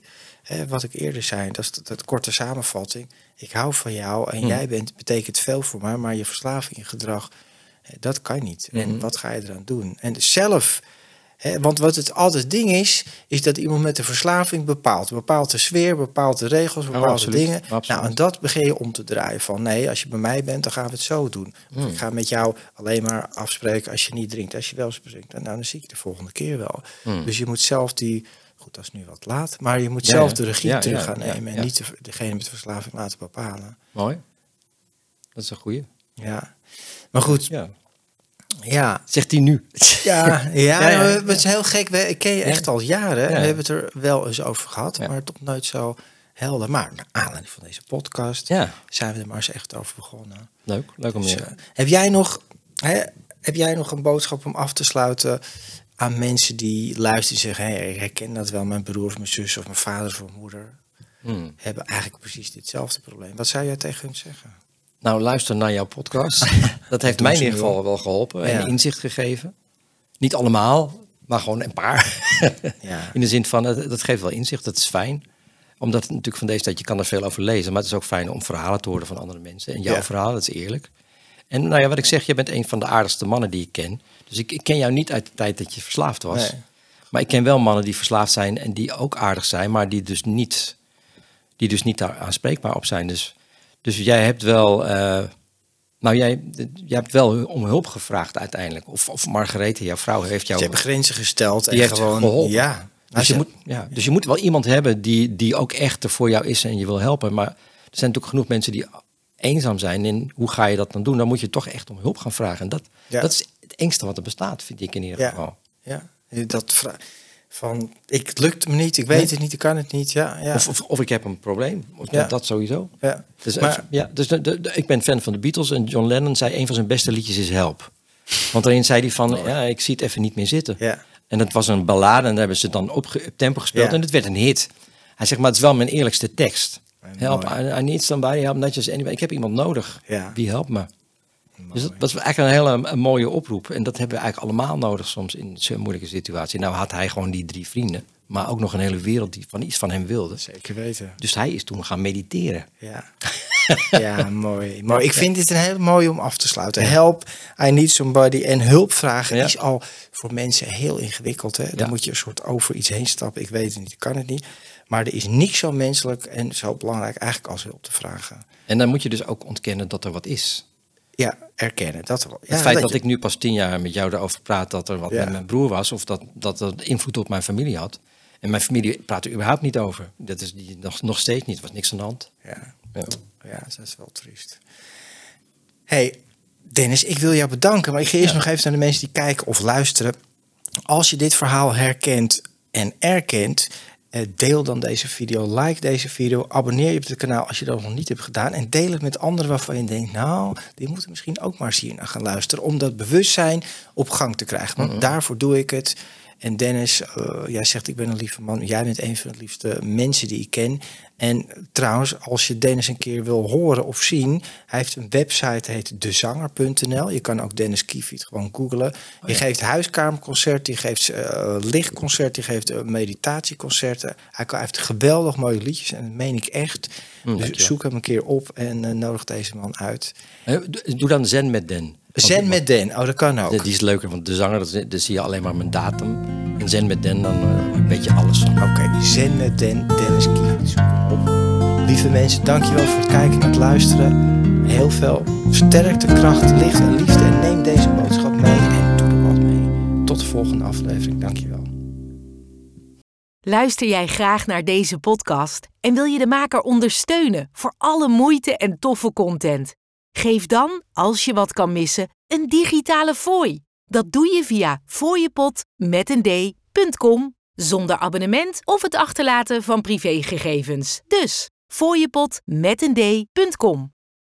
Wat ik eerder zei, dat is dat, dat korte samenvatting. Ik hou van jou en Hmm. jij bent, betekent veel voor mij, maar je verslaving, gedrag, dat kan niet. En Mhm. wat ga je eraan doen? En zelf Want wat het altijd ding is, is dat iemand met een verslaving bepaalt. Bepaalt de sfeer, bepaalt de regels, bepaalt de Oh, absoluut. dingen. Absoluut. Nou, en dat begin je om te draaien. Van nee, als je bij mij bent, dan gaan we het zo doen. Hmm. ik ga met jou alleen maar afspreken als je niet drinkt. Als je wel drinkt, nou, dan zie ik je de volgende keer wel. Hmm. Dus je moet zelf die... Goed, dat is nu wat laat. Maar je moet Ja, zelf de regie Ja, terug ja, gaan nemen. En niet de, degene met de verslaving laten bepalen. Mooi. Dat is een goeie. Ja. Maar goed, Ja. Ja. Zegt hij nu. Ja, <laughs> ja, Ja, ja. maar het is heel gek. Ik ken je echt al jaren. Ja. We hebben het er wel eens over gehad, maar toch nooit zo helder. Maar naar aanleiding van deze podcast Ja, zijn we er maar eens echt over begonnen. leuk. Leuk om Dus, je... eh, heb, jij nog, hè, heb jij nog een boodschap om af te sluiten aan mensen die luisteren en zeggen... Hey, ik herken dat wel, mijn broer of mijn zus of mijn vader of mijn moeder... Hmm. hebben eigenlijk precies ditzelfde probleem. Wat zou jij tegen hun zeggen? Nou, luister naar jouw podcast. <laughs> Dat heeft mij in ieder geval wel geholpen en inzicht gegeven. Niet allemaal, maar gewoon een paar. <laughs> Ja. In de zin van, het- dat geeft wel inzicht, dat is fijn. Omdat natuurlijk van deze tijd, je kan er veel over lezen. Maar het is ook fijn om verhalen te horen van andere mensen. En jouw Ja. verhaal, dat is eerlijk. En nou ja, wat ik zeg, je bent een van de aardigste mannen die ik ken. Dus ik, ik ken jou niet uit de tijd dat je verslaafd was. Nee. Maar ik ken wel mannen die verslaafd zijn en die ook aardig zijn, maar die dus niet, die dus niet daar aanspreekbaar op zijn. Dus, dus jij hebt wel, eh, nou jij, jij hebt wel om hulp gevraagd uiteindelijk. Of, of Margarethe, jouw vrouw, heeft jou. Ze hebben grenzen gesteld en gewoon... geholpen. Ja. dus, je ze- moet, ja, dus je moet wel iemand hebben die, die ook echt er voor jou is en je wil helpen. Maar er zijn natuurlijk genoeg mensen die eenzaam zijn. En hoe ga je dat dan doen? Dan moet je toch echt om hulp gaan vragen. En dat, Ja. dat is het engste wat er bestaat, vind ik in ieder Ja. geval. Ja, dat vra- van ik het lukt me niet, ik weet Nee. het niet, ik kan het niet. Ja, ja. Of, of, of ik heb een probleem. Ja. dat, sowieso. ja. Dus, Maar- ja, dus de, de- de- ik ben fan van de Beatles en John Lennon zei een van zijn beste liedjes is Help. Want daarin zei hij van, ja, ik zie het even niet meer zitten. Ja. En dat was een ballade en daar hebben ze dan op, tempo gespeeld Ja. en het werd een hit. Hij zegt, maar het is wel mijn eerlijkste tekst. Help, I, I need somebody, help, not just anybody. Ik heb iemand nodig. Ja. Wie helpt me? Dus dat was eigenlijk een hele een mooie oproep. En dat hebben we eigenlijk allemaal nodig soms in zo'n moeilijke situatie. Nou had hij gewoon die drie vrienden. Maar ook nog een hele wereld die van iets van hem wilde. Zeker weten. Dus hij is toen gaan mediteren. Ja. <laughs> ja, mooi. mooi. Ik vind dit een heel mooi om af te sluiten. Help, I need somebody. En hulp vragen Ja. is al voor mensen heel ingewikkeld. Hè? Dan Ja. moet je een soort over iets heen stappen. Ik weet het niet, ik kan het niet. Maar er is niks zo menselijk en zo belangrijk eigenlijk als hulp te vragen. En dan moet je dus ook ontkennen dat er wat is. Ja, erkennen. Dat wel. Ja, het feit dat, je- ik nu pas tien jaar met jou erover praat dat er wat Ja. met mijn broer was, of dat, dat dat invloed op mijn familie had. En mijn familie praat er überhaupt niet over. Dat is die, nog, nog steeds niet. Er was niks aan de hand. Ja. Ja. Ja, dat is wel triest. hey, Dennis, ik wil jou bedanken. Maar ik ga eerst nog even naar de mensen die kijken of luisteren. Als je dit verhaal herkent en erkent, deel dan deze video, like deze video, abonneer je op het kanaal als je dat nog niet hebt gedaan en deel het met anderen waarvan je denkt, nou, die moeten misschien ook maar eens hier naar gaan luisteren om dat bewustzijn op gang te krijgen. Want daarvoor doe ik het. En Dennis, eh, jij zegt ik ben een lieve man. Jij bent een van de liefste mensen die ik ken. En trouwens, als je Dennis een keer wil horen of zien, hij heeft een website, heet dezanger.nl. Je kan ook Dennis Kiefiet gewoon googlen. Je geeft huiskamerconcerten, je geeft eh, lichtconcerten, je geeft eh, meditatieconcerten. Hij kan- hij heeft geweldig mooie liedjes en dat meen ik echt. dus dankjewel. zoek hem een keer op en nodig deze man uit. Doe- Doe dan Zen met Den. Zen met Den, oh dat kan ook. Die die is leuker, want de zanger, dat, dat zie je alleen maar mijn datum. En Zen met Den, dan eh, weet je alles van. Oké, Zen met Den, Dennis hem op. Lieve mensen, dankjewel voor het kijken en het luisteren. Heel veel sterkte, kracht, licht en liefde. En neem deze boodschap mee en doe er wat mee. Tot de volgende aflevering. Dankjewel. Luister jij graag naar deze podcast en wil je de maker ondersteunen voor alle moeite en toffe content? Geef dan, als je wat kan missen, een digitale fooi. Dat doe je via fooiepot met een d.com zonder abonnement of het achterlaten van privégegevens. Dus fooiepot met een d.com.